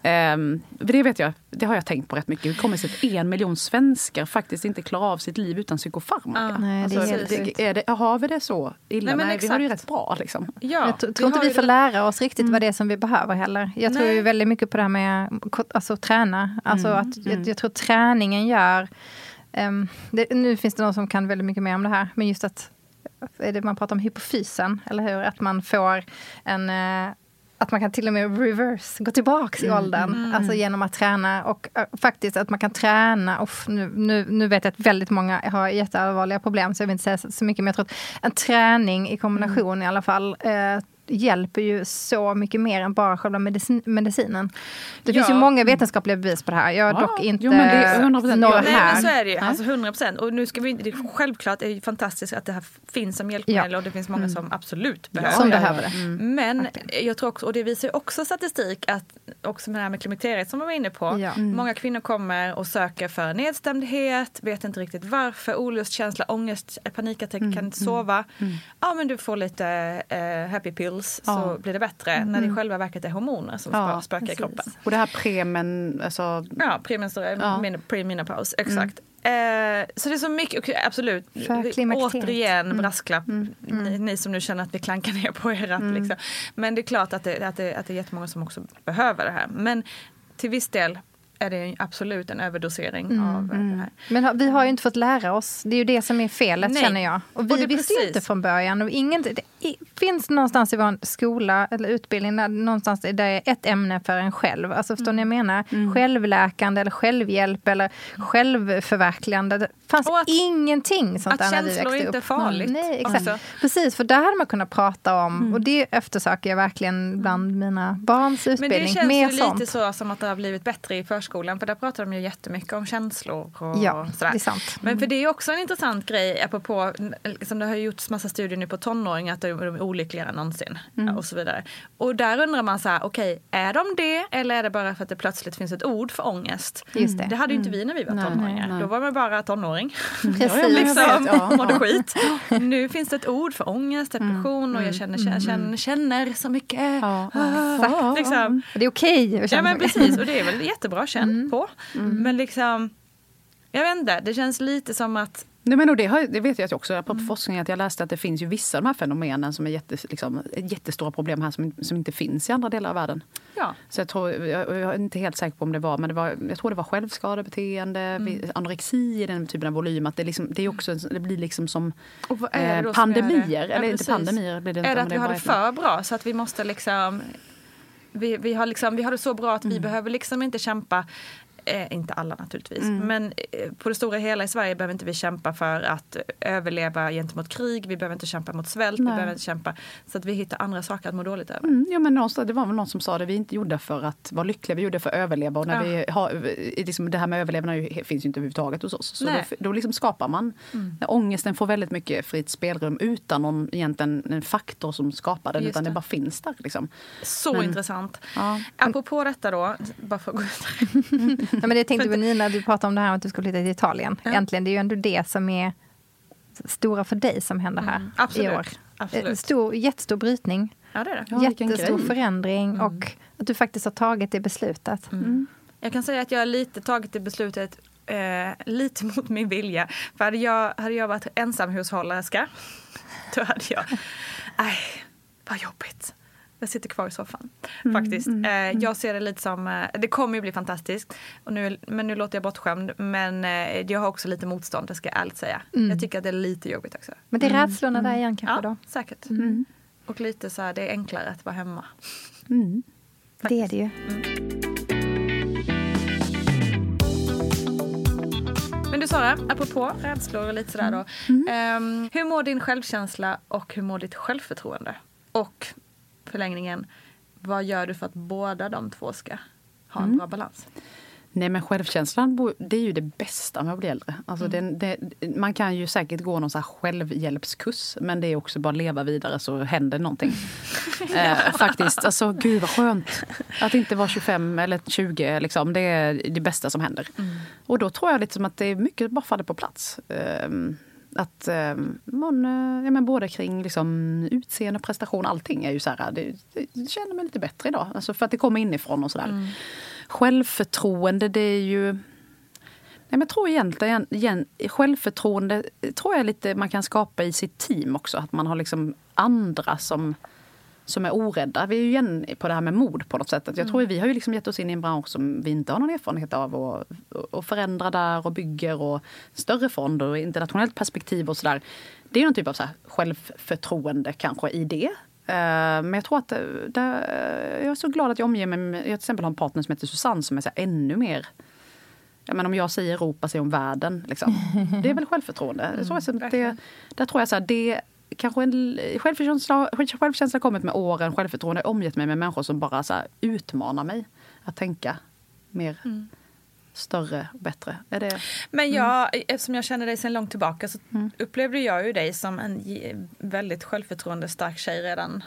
ehm, för det vet jag, det har jag tänkt på rätt mycket. Hur kommer det sig att en miljon svenskar faktiskt inte klarar av sitt liv utan psykofarmaka? Nej, det är helt det, är det, har vi det så illa? Nej, Nej, men vi har det ju exakt. rätt bra. Liksom. ja, Jag tror, vi tror inte vi får det- lära oss riktigt vad det är som vi behöver heller. Jag tror Nej. ju väldigt mycket på det här med alltså, träna. Alltså att jag, jag tror träningen gör... ehm, det, nu finns det någon som kan väldigt mycket mer om det här. Men just att det man pratar om hypofysen, eller hur? Att man får en... eh, att man kan till och med reverse, gå tillbaks i åldern. Alltså genom att träna. Och eh, faktiskt att man kan träna. Uff, nu, nu, nu vet jag att väldigt många har jätteallvarliga problem så jag vill inte säga så, så mycket. Men jag tror att en träning i kombination i alla fall. Eh, hjälper ju så mycket mer än bara själva medicin, medicinen. Det finns Ja. ju många vetenskapliga bevis på det här. Jag har Ja, dock inte jo, men det är 100%. några Ja, Nej här. men så är det ju, alltså 100 procent. Och nu ska vi, det, självklart är det fantastiskt att det här finns som hjälpmedel Ja. och det finns många som absolut behöver som behöver det. Men jag tror också, och det visar ju också statistik, att också med det här med klimakteriet som vi var inne på. Ja. Många kvinnor kommer och söker för nedstämdhet, vet inte riktigt varför, olustkänsla, ångest, panikattack, kan inte sova. Ja men du får lite eh, happy pills så Ja. blir det bättre. När det i själva verket är hormoner som Ja, spökar i kroppen. Och det här premen, alltså, Ja, premenstruell, Ja. min- premenopause, exakt. Eh, så det är så mycket, absolut. För Vi- klimakteriet. Återigen brasklapp, Ni, ni som nu känner att vi klankar ner på er. Att, liksom. Men det är klart att det, att, det, att det är jättemånga som också behöver det här. Men till viss del är det absolut en överdosering av eh, det här. Men vi har ju inte fått lära oss. Det är ju det som är felet Nej. känner jag. Och vi Och visste precis. inte från början. Och ingen, det finns någonstans i vår skola eller utbildning där, någonstans där det är ett ämne för en själv. Alltså förstår ni vad jag menar? Självläkande eller självhjälp eller självförverkligande. Det fanns Och att- ingenting sånt att där när vi känslor växte inte är upp. farligt Nej, exakt. också. Precis, för där hade man kunnat prata om, och det eftersöker jag verkligen bland mina barns Men utbildning. det känns Mer ju sånt. lite så som att det har blivit bättre i förskolan. För där pratar de ju jättemycket om känslor och Ja, sådär. det är sant. Men för det är också en intressant grej apropå, liksom det har gjorts massa studier nu på tonåringar att de är olyckligare än någonsin. Mm. Och så vidare. Och där undrar man så här, okej, är de det eller är det bara för att det plötsligt finns ett ord för ångest? Just det. Mm. Det hade ju inte vi när vi var Nej, tonåringar. nej. Då var man bara tonåring. Precis. liksom, Ja, ja. mådde skit. Nu finns det ett ord för ångest, depression och jag känner, känner, känner, känner så mycket. Ja, Ah, liksom. Det är okej att Ja känna men så. precis och det är väl jättebra känn på. Men liksom, jag vet inte, det känns lite som att Nej, men och det, har, det vet jag också, apropå forskning, att jag läste att det finns ju vissa av de här fenomenen som är jätte, liksom, jättestora problem här som, som inte finns i andra delar av världen. Ja. Så jag, tror, jag, jag är inte helt säker på om det var, men det var, jag tror det var självskadebeteende, vi- anorexi i den typen av volym. Att det, liksom, det, är också, det blir liksom som det eh, det? pandemier. Ja, eller inte pandemier blir det inte. Är det att vi har det för bra så att vi måste liksom vi, vi, har liksom, vi har det så bra att vi behöver liksom inte kämpa Eh, inte alla naturligtvis, men eh, på det stora hela i Sverige behöver inte vi kämpa för att överleva gentemot krig. Vi behöver inte kämpa mot svält. Vi Nej. behöver inte kämpa så att vi hittar andra saker att må dåligt över. Mm, jo, men någonstans, det var väl någon som sa det, vi är inte gjorda för att vara lyckliga, vi är gjorda för att överleva. Och när Ja. vi har, liksom, det här med överlevnad finns ju inte överhuvudtaget hos oss. Så då, Nej. då liksom skapar man, ångesten får väldigt mycket fritt spelrum utan någon egentligen en faktor som skapar den, Just utan det. bara finns där. Liksom. Så Men- intressant. Ja. Apropå detta då, bara för att gå. Ja, men det tänkte på Nina, du pratade om det här med att du skulle flytta till Italien. Äntligen, det är ju ändå det som är stora för dig som händer här Mm, absolut, i år. absolut. En Stor, jättestor brytning, Ja, det är det. Ja, jättestor grej. förändring och att du faktiskt har tagit det beslutet. Jag kan säga att jag har lite tagit det beslutet eh, lite mot min vilja. För hade jag, hade jag varit ensamhushållerska, då hade jag... Nej, vad jobbigt. Jag sitter kvar i soffan. Faktiskt. Eh, jag ser det lite som, eh, det kommer ju bli fantastiskt. Och nu, men nu låter jag bortskämd. Men eh, jag har också lite motstånd, det ska jag ärligt säga. Jag tycker att det är lite jobbigt också. Men det är rädslorna där igen kanske Ja, då? säkert. Och lite så här, det är enklare att vara hemma. Det är det ju. Men du Sara, apropå rädslor och lite sådär då. Ehm, hur mår din självkänsla och hur mår ditt självförtroende? Och förlängningen, vad gör du för att båda de två ska ha en bra balans? Nej men självkänslan, det är ju det bästa med att bli äldre. Alltså den, det, man kan ju säkert gå någon så självhjälpskurs men det är också bara leva vidare så händer någonting. eh, faktiskt, alltså gud vad skönt. Att inte vara 25 eller 20, liksom, det är det bästa som händer. Och då tror jag liksom att det är mycket bara faller på plats. Ehm, att eh, man, eh, ja, men både kring liksom, utseende prestation, allting är ju så här, det, det, känner mig lite bättre idag. Alltså för att det kommer inifrån och sådär. Självförtroende, det är ju... Nej, men jag tror egentligen, igen, självförtroende tror jag lite man kan skapa i sitt team också. Att man har liksom andra som, som är orädda. Vi är ju igen på det här med mod på något sätt. Att jag tror vi har ju liksom gett oss in i en bransch som vi inte har någon erfarenhet av. Och, och förändrar där och bygger och större fonder och internationellt perspektiv och sådär. Det är någon typ av så självförtroende kanske i det. Eh, Men jag tror att det, det, jag är så glad att jag omger mig med, jag till exempel har en partner som heter Susanne som är så ännu mer Ja, men om jag säger Europa säger om världen. Liksom. Det är väl självförtroende. Så är det, det, där tror jag så här, det, kanske en självkänsla, självkänsla kommit med åren, självförtroende, omgett mig med människor som bara så utmanar mig att tänka mer Mm. större och bättre. Är det, Men jag, eftersom jag känner dig sedan långt tillbaka så Mm. upplevde jag ju dig som en väldigt självförtroende stark tjej redan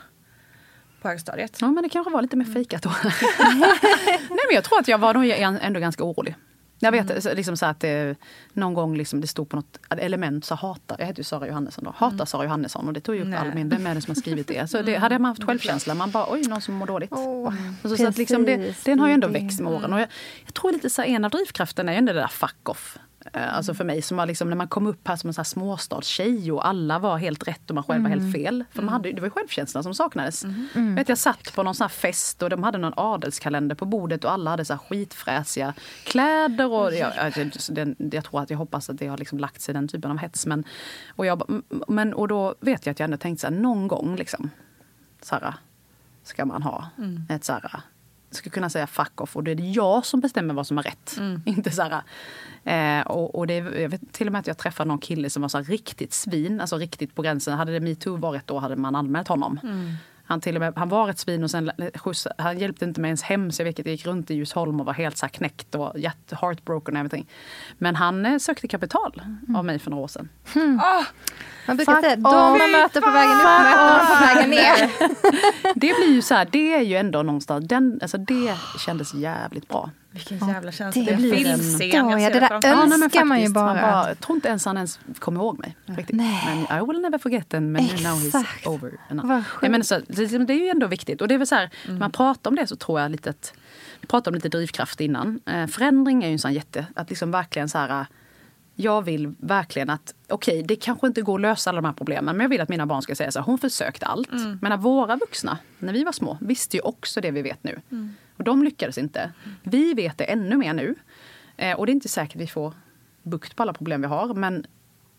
på högstadiet. ja, men det kanske var lite mer fejkat då. Nej, men jag tror att jag var nog ändå ganska orolig. Jag vet så- liksom så att det, någon gång liksom det stod på något element så hata, jag heter ju Sara Johannesson då, hata Sara Johannesson och det tog ju upp Nej. all min, vem är det som har skrivit det? Så det, hade man haft självkänsla, man bara oj någon som mår dåligt. Och så, så att liksom det, den har ju ändå det. växt med åren. Och jag, jag tror lite så här, en av drivkrafterna är ju ändå det där fuck off. Eh, Alltså för mig som var liksom, när man kom upp här som en så här småstadstjej och alla var helt rätt och man själv var helt fel. För man hade, det var ju självkänslan som saknades. Jag, vet, jag satt på någon sån fest och de hade någon adelskalender på bordet och alla hade så här skitfräsiga kläder. Och jag, jag, den, jag tror att jag hoppas att det har liksom lagt sig den typen av hets. Men, och, jag, mm, men, och då vet jag att jag ändå tänkte så här, någon gång liksom, så här, ska man ha ett så här, ska kunna säga fuck off och det är jag som bestämmer vad som är rätt. Inte så här, eh, och, och det, jag vet till och med att jag träffade någon kille som var så riktigt svin, alltså riktigt på gränsen. Hade det metoo varit då hade man anmält honom. Han, till och med, han var ett svin och sen skjuts, han hjälpte inte mig ens hem så jag vet, gick runt i Djursholm och var helt så här knäckt och jätte heartbroken och everything. Men han eh, sökte kapital av mig för några år sedan. Man brukar Fuck säga de man möter på vägen upp möter man på vägen ner. Det blir ju så här, det är ju ändå någonstans, den, alltså det kändes jävligt bra. Vilken jävla känsla. det Det blir blir en- filmscen. Ja, jag ja, ser det där framför önskar mig. Önskar man ju bara man Jag tror inte ens han ens kommer ihåg mig. Riktigt. Nej. Men I will never forget den, men now he's Exakt. over. Vad. Jag menar, så, det, det är ju ändå viktigt. Och det är väl så här, när man pratar om det så tror jag lite att, vi pratade om lite drivkraft innan. Eh, förändring är ju en sån jätte, att liksom verkligen så här, jag vill verkligen att, okej det kanske inte går att lösa alla de här problemen men jag vill att mina barn ska säga så här, hon försökte allt. Men när våra vuxna, när vi var små, visste ju också det vi vet nu. Och de lyckades inte. Vi vet det ännu mer nu. Eh, och det är inte säkert vi får bukt på alla problem vi har men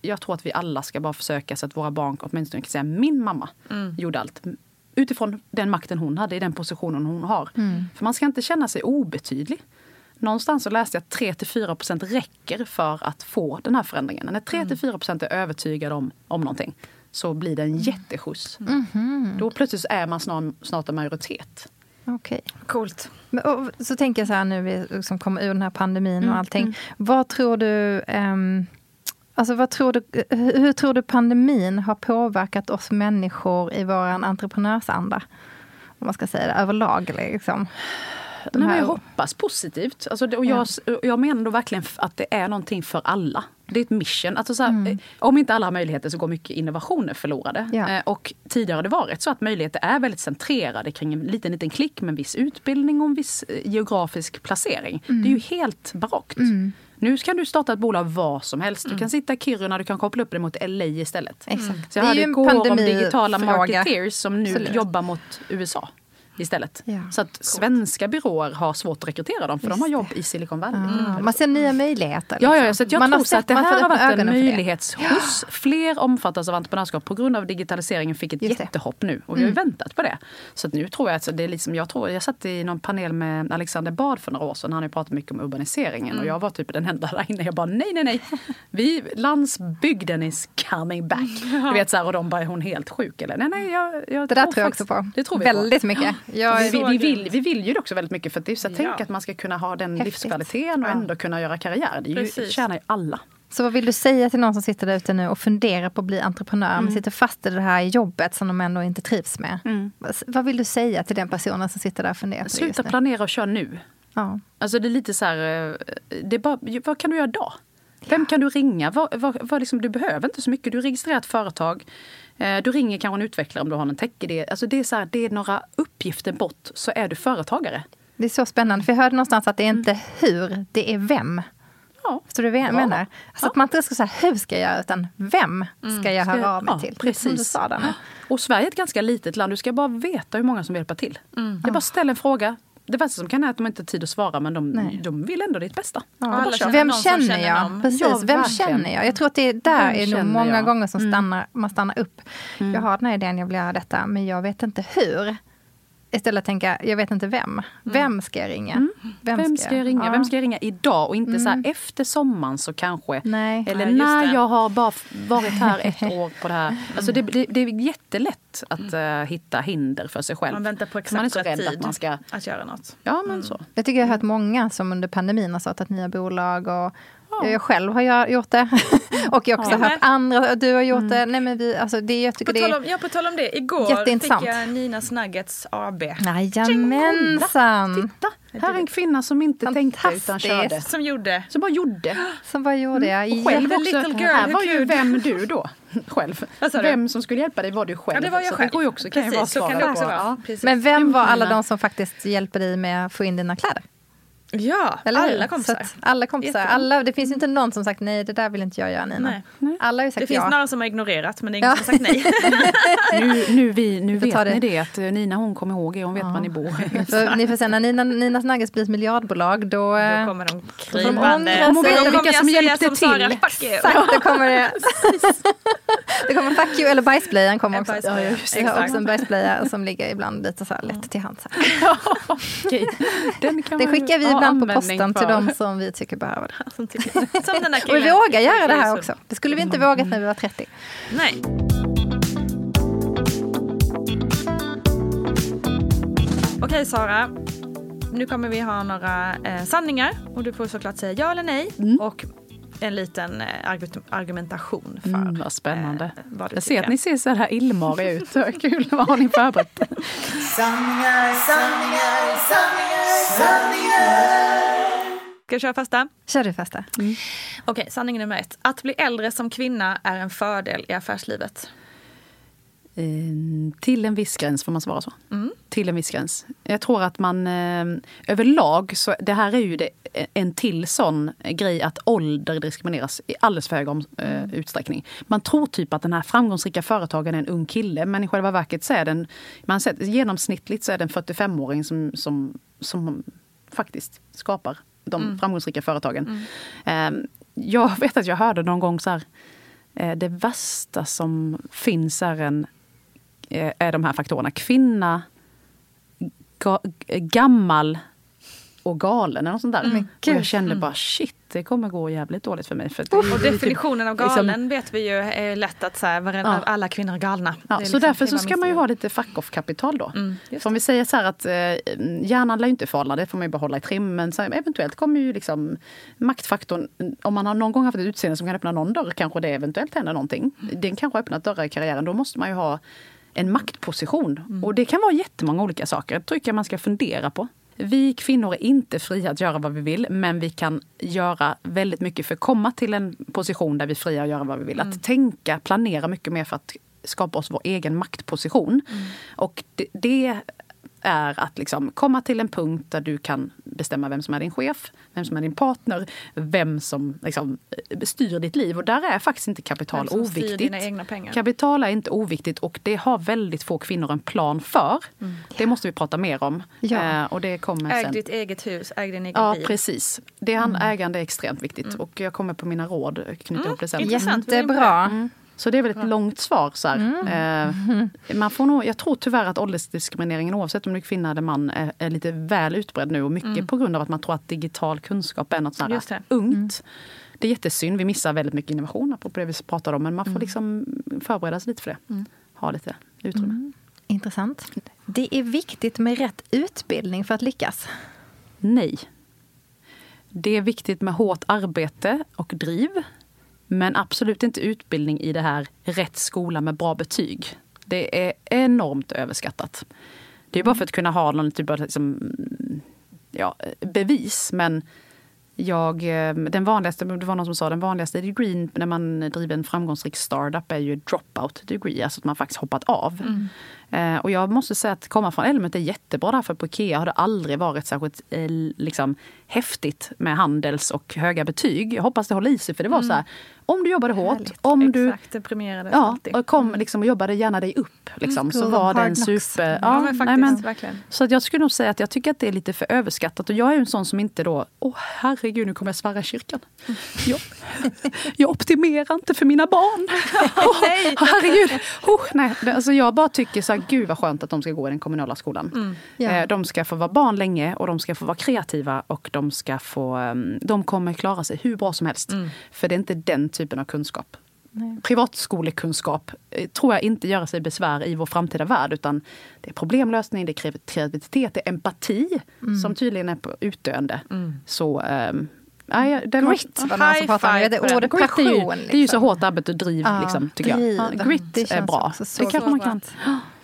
jag tror att vi alla ska bara försöka så att våra barn åtminstone kan säga min mamma gjorde allt. Utifrån den makten hon hade i den positionen hon har. För man ska inte känna sig obetydlig. Någonstans så läste jag att 3-4% räcker för att få den här förändringen. När 3-4% är övertygade om, om någonting så blir det en jätteskjuts. Då plötsligt är man snart, snart en majoritet. Okej. Coolt. Men, och, så tänker jag så här nu vi liksom kommer ur den här pandemin Mm, och allting. Vad tror du, ehm, alltså vad tror du, hur hur tror du pandemin har påverkat oss människor i vår entreprenörsanda? Om man ska säga det överlag. Liksom. Nej, men här- jag hoppas positivt. Alltså, och jag, och jag menar då verkligen att det är någonting för alla. Det är ett mission. Alltså, så här, eh, Om inte alla har möjligheter så går mycket innovationer förlorade. Ja. Eh, Och tidigare har det varit så att möjligheter är väldigt centrerade kring en liten, liten klick med en viss utbildning och en viss eh, geografisk placering. Det är ju helt barockt. Nu kan du starta ett bolag var som helst. Du kan sitta i Kiruna, du kan koppla upp det mot LA istället. Exakt. Så jag Det är hörde igår om digitala marketeers som nu Absolut. jobbar mot USA istället. Ja. Så att svenska byråer har svårt att rekrytera dem för de har jobb i Silicon Valley. Ah, man ser nya möjligheter. Ja, ja, liksom. så att jag Man tror att det här har varit en det. möjlighetsskjuts. Fler omfattas av entreprenörskap på grund av digitaliseringen fick ett Just det. Mm. jättehopp nu. Och vi har ju väntat på det. Så nu tror jag att det är liksom, jag tror, jag satt i någon panel med Alexander Bard för några år sedan. Han har ju pratat mycket om urbaniseringen. Mm. Och jag var typ den enda där inne. Jag bara nej, nej, nej. Vi, landsbygden is coming back. Du vet så här, och de bara, är hon helt sjuk eller? Nej, nej, jag, jag Det där tror jag faktiskt- också på. Det tror vi Väldigt på. mycket. Vi, vi, vi, vill, vi vill ju det också väldigt mycket för att det är så, tänk Ja. att man ska kunna ha den Häftigt. livskvaliteten och Ja. ändå kunna göra karriär. Det ju, tjänar ju alla. Så vad vill du säga till någon som sitter där ute nu och funderar på att bli entreprenör, Mm. men sitter fast i det här jobbet som de ändå inte trivs med? Vad- Vad vill du säga till den personen som sitter där och funderar på det just Sluta nu? planera och kör nu. Ja. Alltså det är lite så här, eh, det är bara, vad kan du göra då? Vem kan du ringa? Vad, vad, vad liksom, du behöver inte så mycket. Du registrerar ett företag. Eh, Du ringer kanske en utvecklare om du har en tech-idé. Alltså det, är så här, det är några uppgifter bort så är du företagare. Det är så spännande, för jag hörde någonstans att det är inte hur, det är vem. Ja. Förstår du vad jag menar? Alltså att man inte ska säga hur ska jag göra, utan vem ska jag höra av mig Ja, till? Precis. Och Sverige är ett ganska litet land. Du ska bara veta hur många som vill hjälpa till. Det är bara att ställa en fråga. Det värsta som kan är att de inte har tid att svara men de, Nej. de vill ändå ditt bästa. Ja, känner vem känner känner jag? Precis, Ja, vem verkligen. känner jag? Jag tror att det är där Vem är nog många jag? gånger som stannar, man stannar upp. Jag har den här idén, jag vill göra detta, men jag vet inte hur. Istället tänka, jag vet inte vem. Vem ska jag ringa? Mm. Vem ska jag ringa? ja. Vem ska jag ringa idag? Och inte så här efter sommaren så kanske. Nej. Eller Nej, just när det. jag har bara varit här ett år på det här. Alltså det, det, det är jättelätt att eh, hitta hinder för sig själv. Man väntar på man är exakt så rädd tid att man ska... att göra något. Ja men så. Jag tycker jag har hört många som under pandemin har startat nya bolag. Och Jag själv har jag gjort det. och jag har också Ja. hört andra, du har gjort det. Nej, men vi, alltså, det, jag På tycker det tal, är om, ja, på tal om det, igår fick jag Ninas Nuggets AB. Jajamensan! Titta, här är en kvinna som inte tänkte utan körde. Som gjorde Som bara gjorde. Som vad gjorde jag? Och själv också. little girl här var ju vem du då. Själv. Vem som skulle hjälpa dig var du själv. Ja, det var jag så själv. det går ju också, kan ju Precis, vara så kan det också på. vara. Ja. Men vem var alla de som faktiskt hjälper dig med att få in dina kläder? Ja, alla kompisar. Att alla kompisar. Jättebra. Alla, det finns ju inte någon som sagt nej, det där vill inte jag göra Nina. Nej. Alla har ju sagt Det finns ja. några som har ignorerat men det är ingen Ja. som har sagt nej. Nu, nu, vi, nu vet det. ni det att eh, Nina hon kommer ihåg er, hon vet var ni bor. Så ni får se, när Nina, Ninas Nuggets blir ett miljardbolag då... Då eh, kommer de de krypande. Då kommer Vilka jag som säga hjälpte som Sara, till. fuck you. Exakt, det kommer det. det kommer fuck you eller bajsblöjan kommer också. Ja, just. Jag har exakt. också en bajsblöja som ligger ibland lite så här lätt till hands. Här. Den, ju skickar vi ibland på posten till dem som vi tycker behöver det. Som, tycker, som den där Och vi vågar göra det här också. Det skulle vi inte vågat när vi var 30. Nej. Okej Sara, nu kommer vi ha några eh, sanningar och du får såklart säga ja eller nej och en liten eh, argu- argumentation för Mm, vad spännande. eh, vad du Jag ser tycker. att ni ser så här illmariga ut. Så Kul, vad har ni förberett? Ska jag köra första? Kör du första. Okej, sanning nummer ett. Att bli äldre som kvinna är en fördel i affärslivet. Eh, till en viss gräns, får man svara så? Till en viss gräns. Jag tror att man eh, överlag, så det här är ju det, en till sån grej att ålder diskrimineras i alldeles för hög om, eh, utsträckning. Man tror typ att den här framgångsrika företagaren är en ung kille, men i själva verket så är den, man sett, genomsnittligt så är det en 45-åring som, som, som faktiskt skapar de framgångsrika företagen. Eh, jag vet att jag hörde någon gång så här, det värsta som finns är en är de här faktorerna. Kvinna, ga, gammal och galen eller något sånt där. och jag kände bara shit, det kommer gå jävligt dåligt för mig. För det, Och definitionen av liksom- galen vet vi ju är lätt att säga, varenda, Ja. alla kvinnor är galna. Ja, är så liksom därför så ska man ju ha lite fuck-off-kapital då. Mm, om vi säger så här att eh, hjärnan lär ju inte falna, det får man ju behålla i trim. Men så här, eventuellt kommer ju liksom maktfaktorn, om man har någon gång haft ett utseende som kan öppna någon dörr, kanske det eventuellt händer någonting. Den kanske har öppnat dörrar i karriären, då måste man ju ha en maktposition. Mm. Och det kan vara jättemånga olika saker. Det tycker jag man ska fundera på. Vi kvinnor är inte fria att göra vad vi vill, men vi kan göra väldigt mycket för att komma till en position där vi är fria att göra vad vi vill. Mm. Att tänka, planera mycket mer för att skapa oss vår egen maktposition. Mm. Och det, det är att liksom komma till en punkt där du kan bestämma vem som är din chef, vem som är din partner, vem som liksom styr ditt liv. Och där är faktiskt inte kapital Vem som styr oviktigt. dina egna pengar. Kapital är inte oviktigt och det har väldigt få kvinnor en plan för. Det måste vi prata mer om. Ja. Eh, och det kommer Äg sen. ditt eget hus, äg din egen Ja, bil. precis. Det han ägande är extremt viktigt och jag kommer på mina råd knyta ihop det sen. Jättebra. Så det är väl ett långt svar. Så här. Eh, man får nog, jag tror tyvärr att åldersdiskrimineringen oavsett om du är kvinna eller man är, är lite väl utbredd nu och mycket på grund av att man tror att digital kunskap är något sånt ungt. Det är jättesynd, vi missar väldigt mycket innovation apropå det vi pratade om men man får liksom förbereda sig lite för det. Ha lite utrymme. Intressant. Det är viktigt med rätt utbildning för att lyckas. Nej. Det är viktigt med hårt arbete och driv. Men absolut inte utbildning i det här rätt skola med bra betyg. Det är enormt överskattat. Det är bara för att kunna ha någon typ av liksom, ja, bevis. Men jag, eh, den vanligaste, det var någon som sa den vanligaste degreen när man driver en framgångsrik startup är ju dropout degree, alltså att man faktiskt hoppat av. Mm och jag måste säga att komma från Elmet är jättebra därför på Ikea har det aldrig varit särskilt eh, liksom, häftigt med handels och höga betyg. Jag hoppas det håller i sig för det var så här, om du jobbade hårt, om du Exakt, det premierades Ja, alltid. och kom liksom och jobbade gärna dig upp. Liksom, så Cool, var det en super... Ja, men faktiskt, nej, men, verkligen. så att jag skulle nog säga att jag tycker att det är lite för överskattat. Och jag är en sån som inte då, åh herregud nu kommer jag svära i kyrkan. Jag, jag optimerar inte för mina barn. Åh, herregud. Oh, nej, alltså jag bara tycker så gud vad skönt att de ska gå i den kommunala skolan. Mm. Ja. Eh, De ska få vara barn länge och de ska få vara kreativa och de ska få... ehm, De kommer klara sig hur bra som helst. Mm. För det är inte den typen av kunskap. Nej. Privatskolekunskap eh, tror jag inte gör sig besvär i vår framtida värld. Utan det är problemlösning, det är kreativitet, det är empati som tydligen är på utdöende. Så... ehm, nej, den Grit var det någon som pratade om. Det ordet Grit är passion. ju, det är ju så liksom. hårt arbete och driv, Ja, liksom, tycker jag. driv. Ja, grit Det är bra. så Det kanske man kan.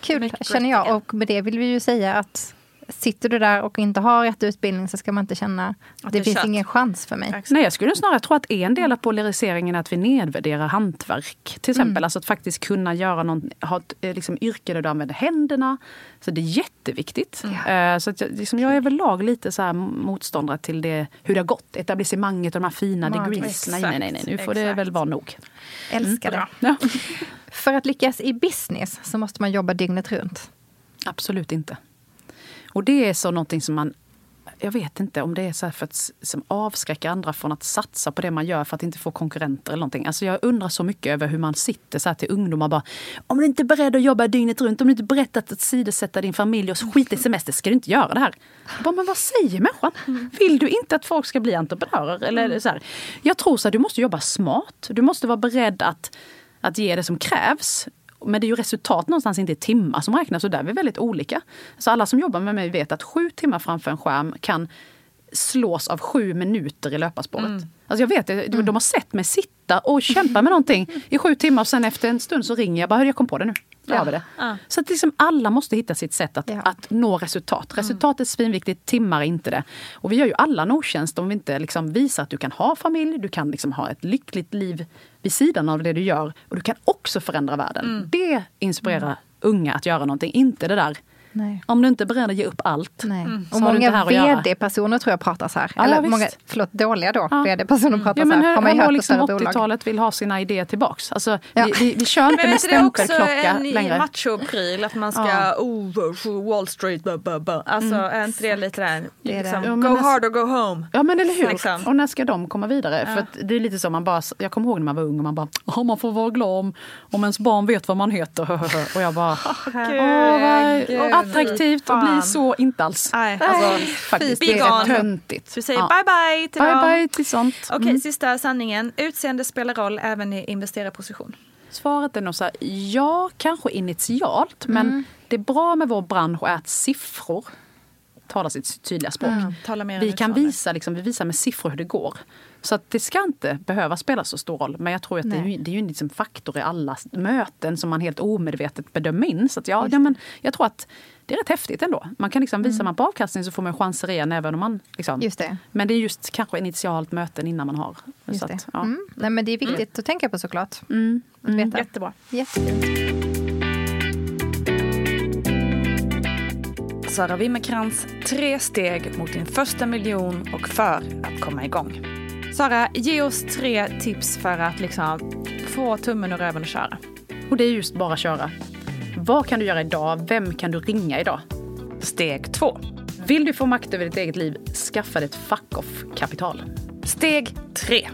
Kul, Mycket känner jag. Och med det vill vi ju säga att sitter du där och inte har rätt utbildning så ska man inte känna att det det finns kört. ingen chans för mig. Exakt. Nej, jag skulle snarare tro att en del av polariseringen är att vi nedvärderar hantverk. Till exempel alltså att faktiskt kunna göra någon, ha ett eh, liksom, yrke där du använder händerna. Så det är jätteviktigt. Eh, Så att jag, liksom, jag är överlag lite så här motståndare till det, hur det har gått. Etablissemanget och de här fina Magiskt. degrees. Nej, nej, nej, nej, nu får det Exakt. väl vara nog. Älskar det. Ja. För att lyckas i business så måste man jobba dygnet runt. Absolut inte. Och det är så någonting som man jag vet inte om det är så här för att som avskräcka andra från att satsa på det man gör för att inte få konkurrenter eller någonting. Alltså jag undrar så mycket över hur man sitter så här till ungdomar bara Om du inte är beredd att jobba dygnet runt, om du inte är beredd att sidosätta din familj och skita i semester, ska du inte göra det här. Jag Bara, men vad säger människan? Vill du inte att folk ska bli entreprenörer? Eller så här. Jag tror så här, du måste jobba smart. Du måste vara beredd att, att ge det som krävs. Men det är ju resultat någonstans, inte timmar som räknas och där är vi väldigt olika. Så alla som jobbar med mig vet att sju timmar framför en skärm kan slås av sju minuter i löparspåret. Alltså jag vet, det, de har sett mig sitta och kämpa med någonting i sju timmar och sen efter en stund så ringer jag bara, "Hörru, jag kom på det nu. Vi det. Ja. Så att liksom alla måste hitta sitt sätt att, Ja. att nå resultat. Resultat är svinviktigt, timmar är inte det. Och vi gör ju alla en otjänst om vi inte liksom visar att du kan ha familj, du kan liksom ha ett lyckligt liv vid sidan av det du gör. Och du kan också förändra världen. Det inspirerar unga att göra någonting, inte det där Nej. om du inte är beredd att ge upp allt. Nej. så Och många vd-personer tror jag pratar så här. Ja, Eller visst. många, förlåt, dåliga då, Ja. vd-personer pratar Ja, men så här. hur, Har man hur hört på liksom större bolag. 80-talet vill ha sina idéer tillbaks. Alltså, Ja. vi, vi, vi kör inte Men är med inte det också stämpelklocka en längre. machopryl? Att man ska, Ja. oh, Wall Street, blah, blah, blah. Alltså är inte det lite där, Det är det. liksom, Ja, men go hard or go home? Ja men eller hur. Liksom. Och när ska de komma vidare? Ja. För det är lite så man bara, jag kommer ihåg när man var ung och man bara, "Åh, man får vara glad om, om ens barn vet vad man heter. Och jag bara, vad. Attraktivt att bli så, inte alls. Nej. Alltså, faktiskt, det är töntigt. Så vi säger Ja. bye bye till Bye dem. bye till sånt. Okej, Mm. sista sanningen. Utseende spelar roll även i investerarposition. Svaret är nog så här, ja, kanske initialt. Men det bra med vår bransch är att siffror talar sitt tydliga språk. Än Vi kan visa, liksom, vi visar med siffror hur det går. Så att det ska inte behöva spela så stor roll. Men jag tror att det är ju, det är ju en liksom faktor i alla möten som man helt omedvetet bedömer in. Så att ja, ja, men jag tror att det är rätt häftigt ändå. Man kan liksom, Visar man på avkastning så får man chanser igen även om man... Liksom, Just det. Men det är just kanske initialt möten innan man har. Just så det. att, ja. mm. Nej, men det är viktigt att tänka på såklart. Mm. Att veta. Jättebra. Jättefint. Sara Wimmerkrans, tre steg mot din första miljon och för att komma igång. Sara, ge oss tre tips för att liksom få tummen ur röven och köra. Och det är just bara köra. Vad kan du göra idag? Vem kan du ringa idag? Steg två. Vill du få makt över ditt eget liv, skaffa dig ett fuck-off-kapital. Steg tre.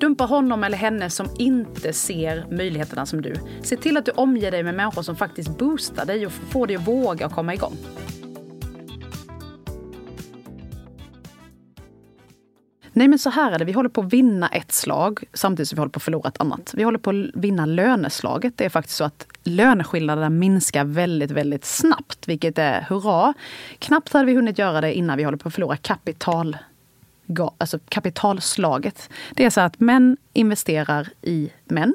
Dumpa honom eller henne som inte ser möjligheterna som du. Se till att du omger dig med människor som faktiskt boostar dig och får dig att våga komma igång. Nej men så här är det, vi håller på att vinna ett slag samtidigt som vi håller på att förlora ett annat. Vi håller på att vinna löneslaget. Det är faktiskt så att löneskillnaderna minskar väldigt, väldigt snabbt. Vilket är hurra. Knappt hade vi hunnit göra det innan vi håller på att förlora kapital alltså kapitalslaget. Det är så att män investerar i män.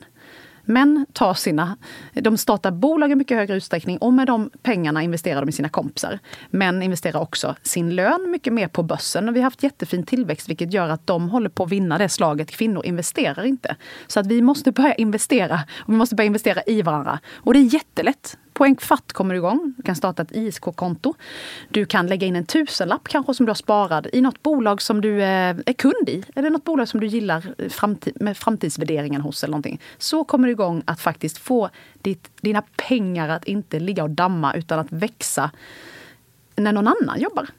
Män tar sina, de startar bolag i mycket högre utsträckning och med de pengarna investerar de i sina kompisar. Män investerar också sin lön mycket mer på börsen. Och vi har haft jättefin tillväxt vilket gör att de håller på att vinna det slaget. Kvinnor investerar inte. Så att vi måste börja investera. Och vi måste börja investera i varandra. Och det är jättelätt. På en kvart kommer du igång. Du kan starta ett ISK-konto. Du kan lägga in en tusenlapp kanske som du har sparad i något bolag som du eh, är kund i. Eller något bolag som du gillar eh, framtid, med framtidsvärderingen hos eller någonting. Så kommer du igång att faktiskt få ditt, dina pengar att inte ligga och damma utan att växa när någon annan jobbar.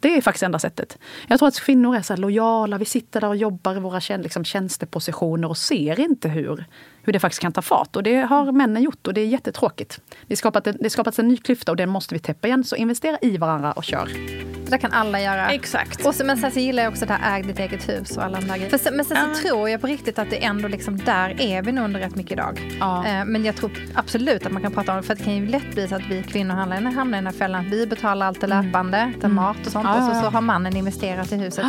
Det är faktiskt enda sättet. Jag tror att kvinnor är så här lojala. Vi sitter där och jobbar i våra liksom, tjänstepositioner och ser inte hur, hur det faktiskt kan ta fart. Och det har männen gjort och det är jättetråkigt. Det har det skapats en ny klyfta och den måste vi täppa igen. Så investera i varandra och kör. Det kan alla göra. Exakt. Och så, men sen så gillar jag också det här äg ditt eget hus och alla de där grejerna. Men sen så ja. tror jag på riktigt att det ändå liksom, där är vi nog under rätt mycket idag. Ja. Eh, men jag tror absolut att man kan prata om det, för det kan ju lätt bli så att vi kvinnor hamnar i den här fällan. Vi betalar allt det mm. löpande, mm. mat och sånt, ja, och så, så har mannen investerat i huset.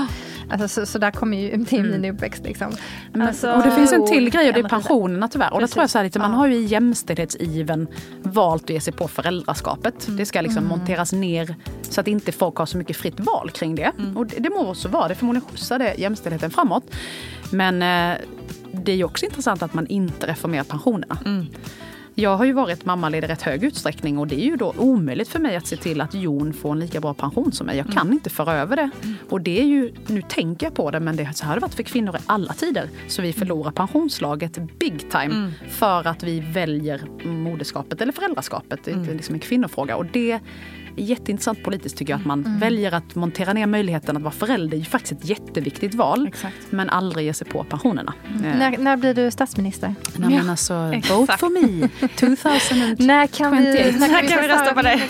Alltså, så, så, där kommer ju till min mm. uppväxt. Liksom. Alltså, och det finns en till grej och det är pensionerna tyvärr. Och det tror jag så här, lite, man har ju i jämställdhetsiven valt att ge sig på föräldraskapet. Mm. Det ska liksom mm. monteras ner så att inte folk har så mycket fritt val kring det. Mm. Och det, det må så vara, det förmodligen skjutsar det jämställdheten framåt. Men eh, det är ju också intressant att man inte reformerar pensionerna. Mm. Jag har ju varit mammaledig i rätt hög utsträckning och det är ju då omöjligt för mig att se till att Jon får en lika bra pension som mig. Jag kan mm. inte föra över det. Mm. Och det är ju, nu tänker jag på det, men det, så här har det varit för kvinnor i alla tider. Så vi förlorar pensionslaget big time mm. för att vi väljer moderskapet eller föräldraskapet. Det är mm. liksom en kvinnofråga. Och det jätteintressant politiskt tycker jag att man mm. väljer att montera ner möjligheten att vara förälder. Det är ju faktiskt ett jätteviktigt val. Exakt. Men aldrig ge sig på pensionerna. Mm. Eh. När, när, blir du statsminister? Nej, men alltså, vote for me 2028. när kan vi, när kan vi, kan vi rösta på dig?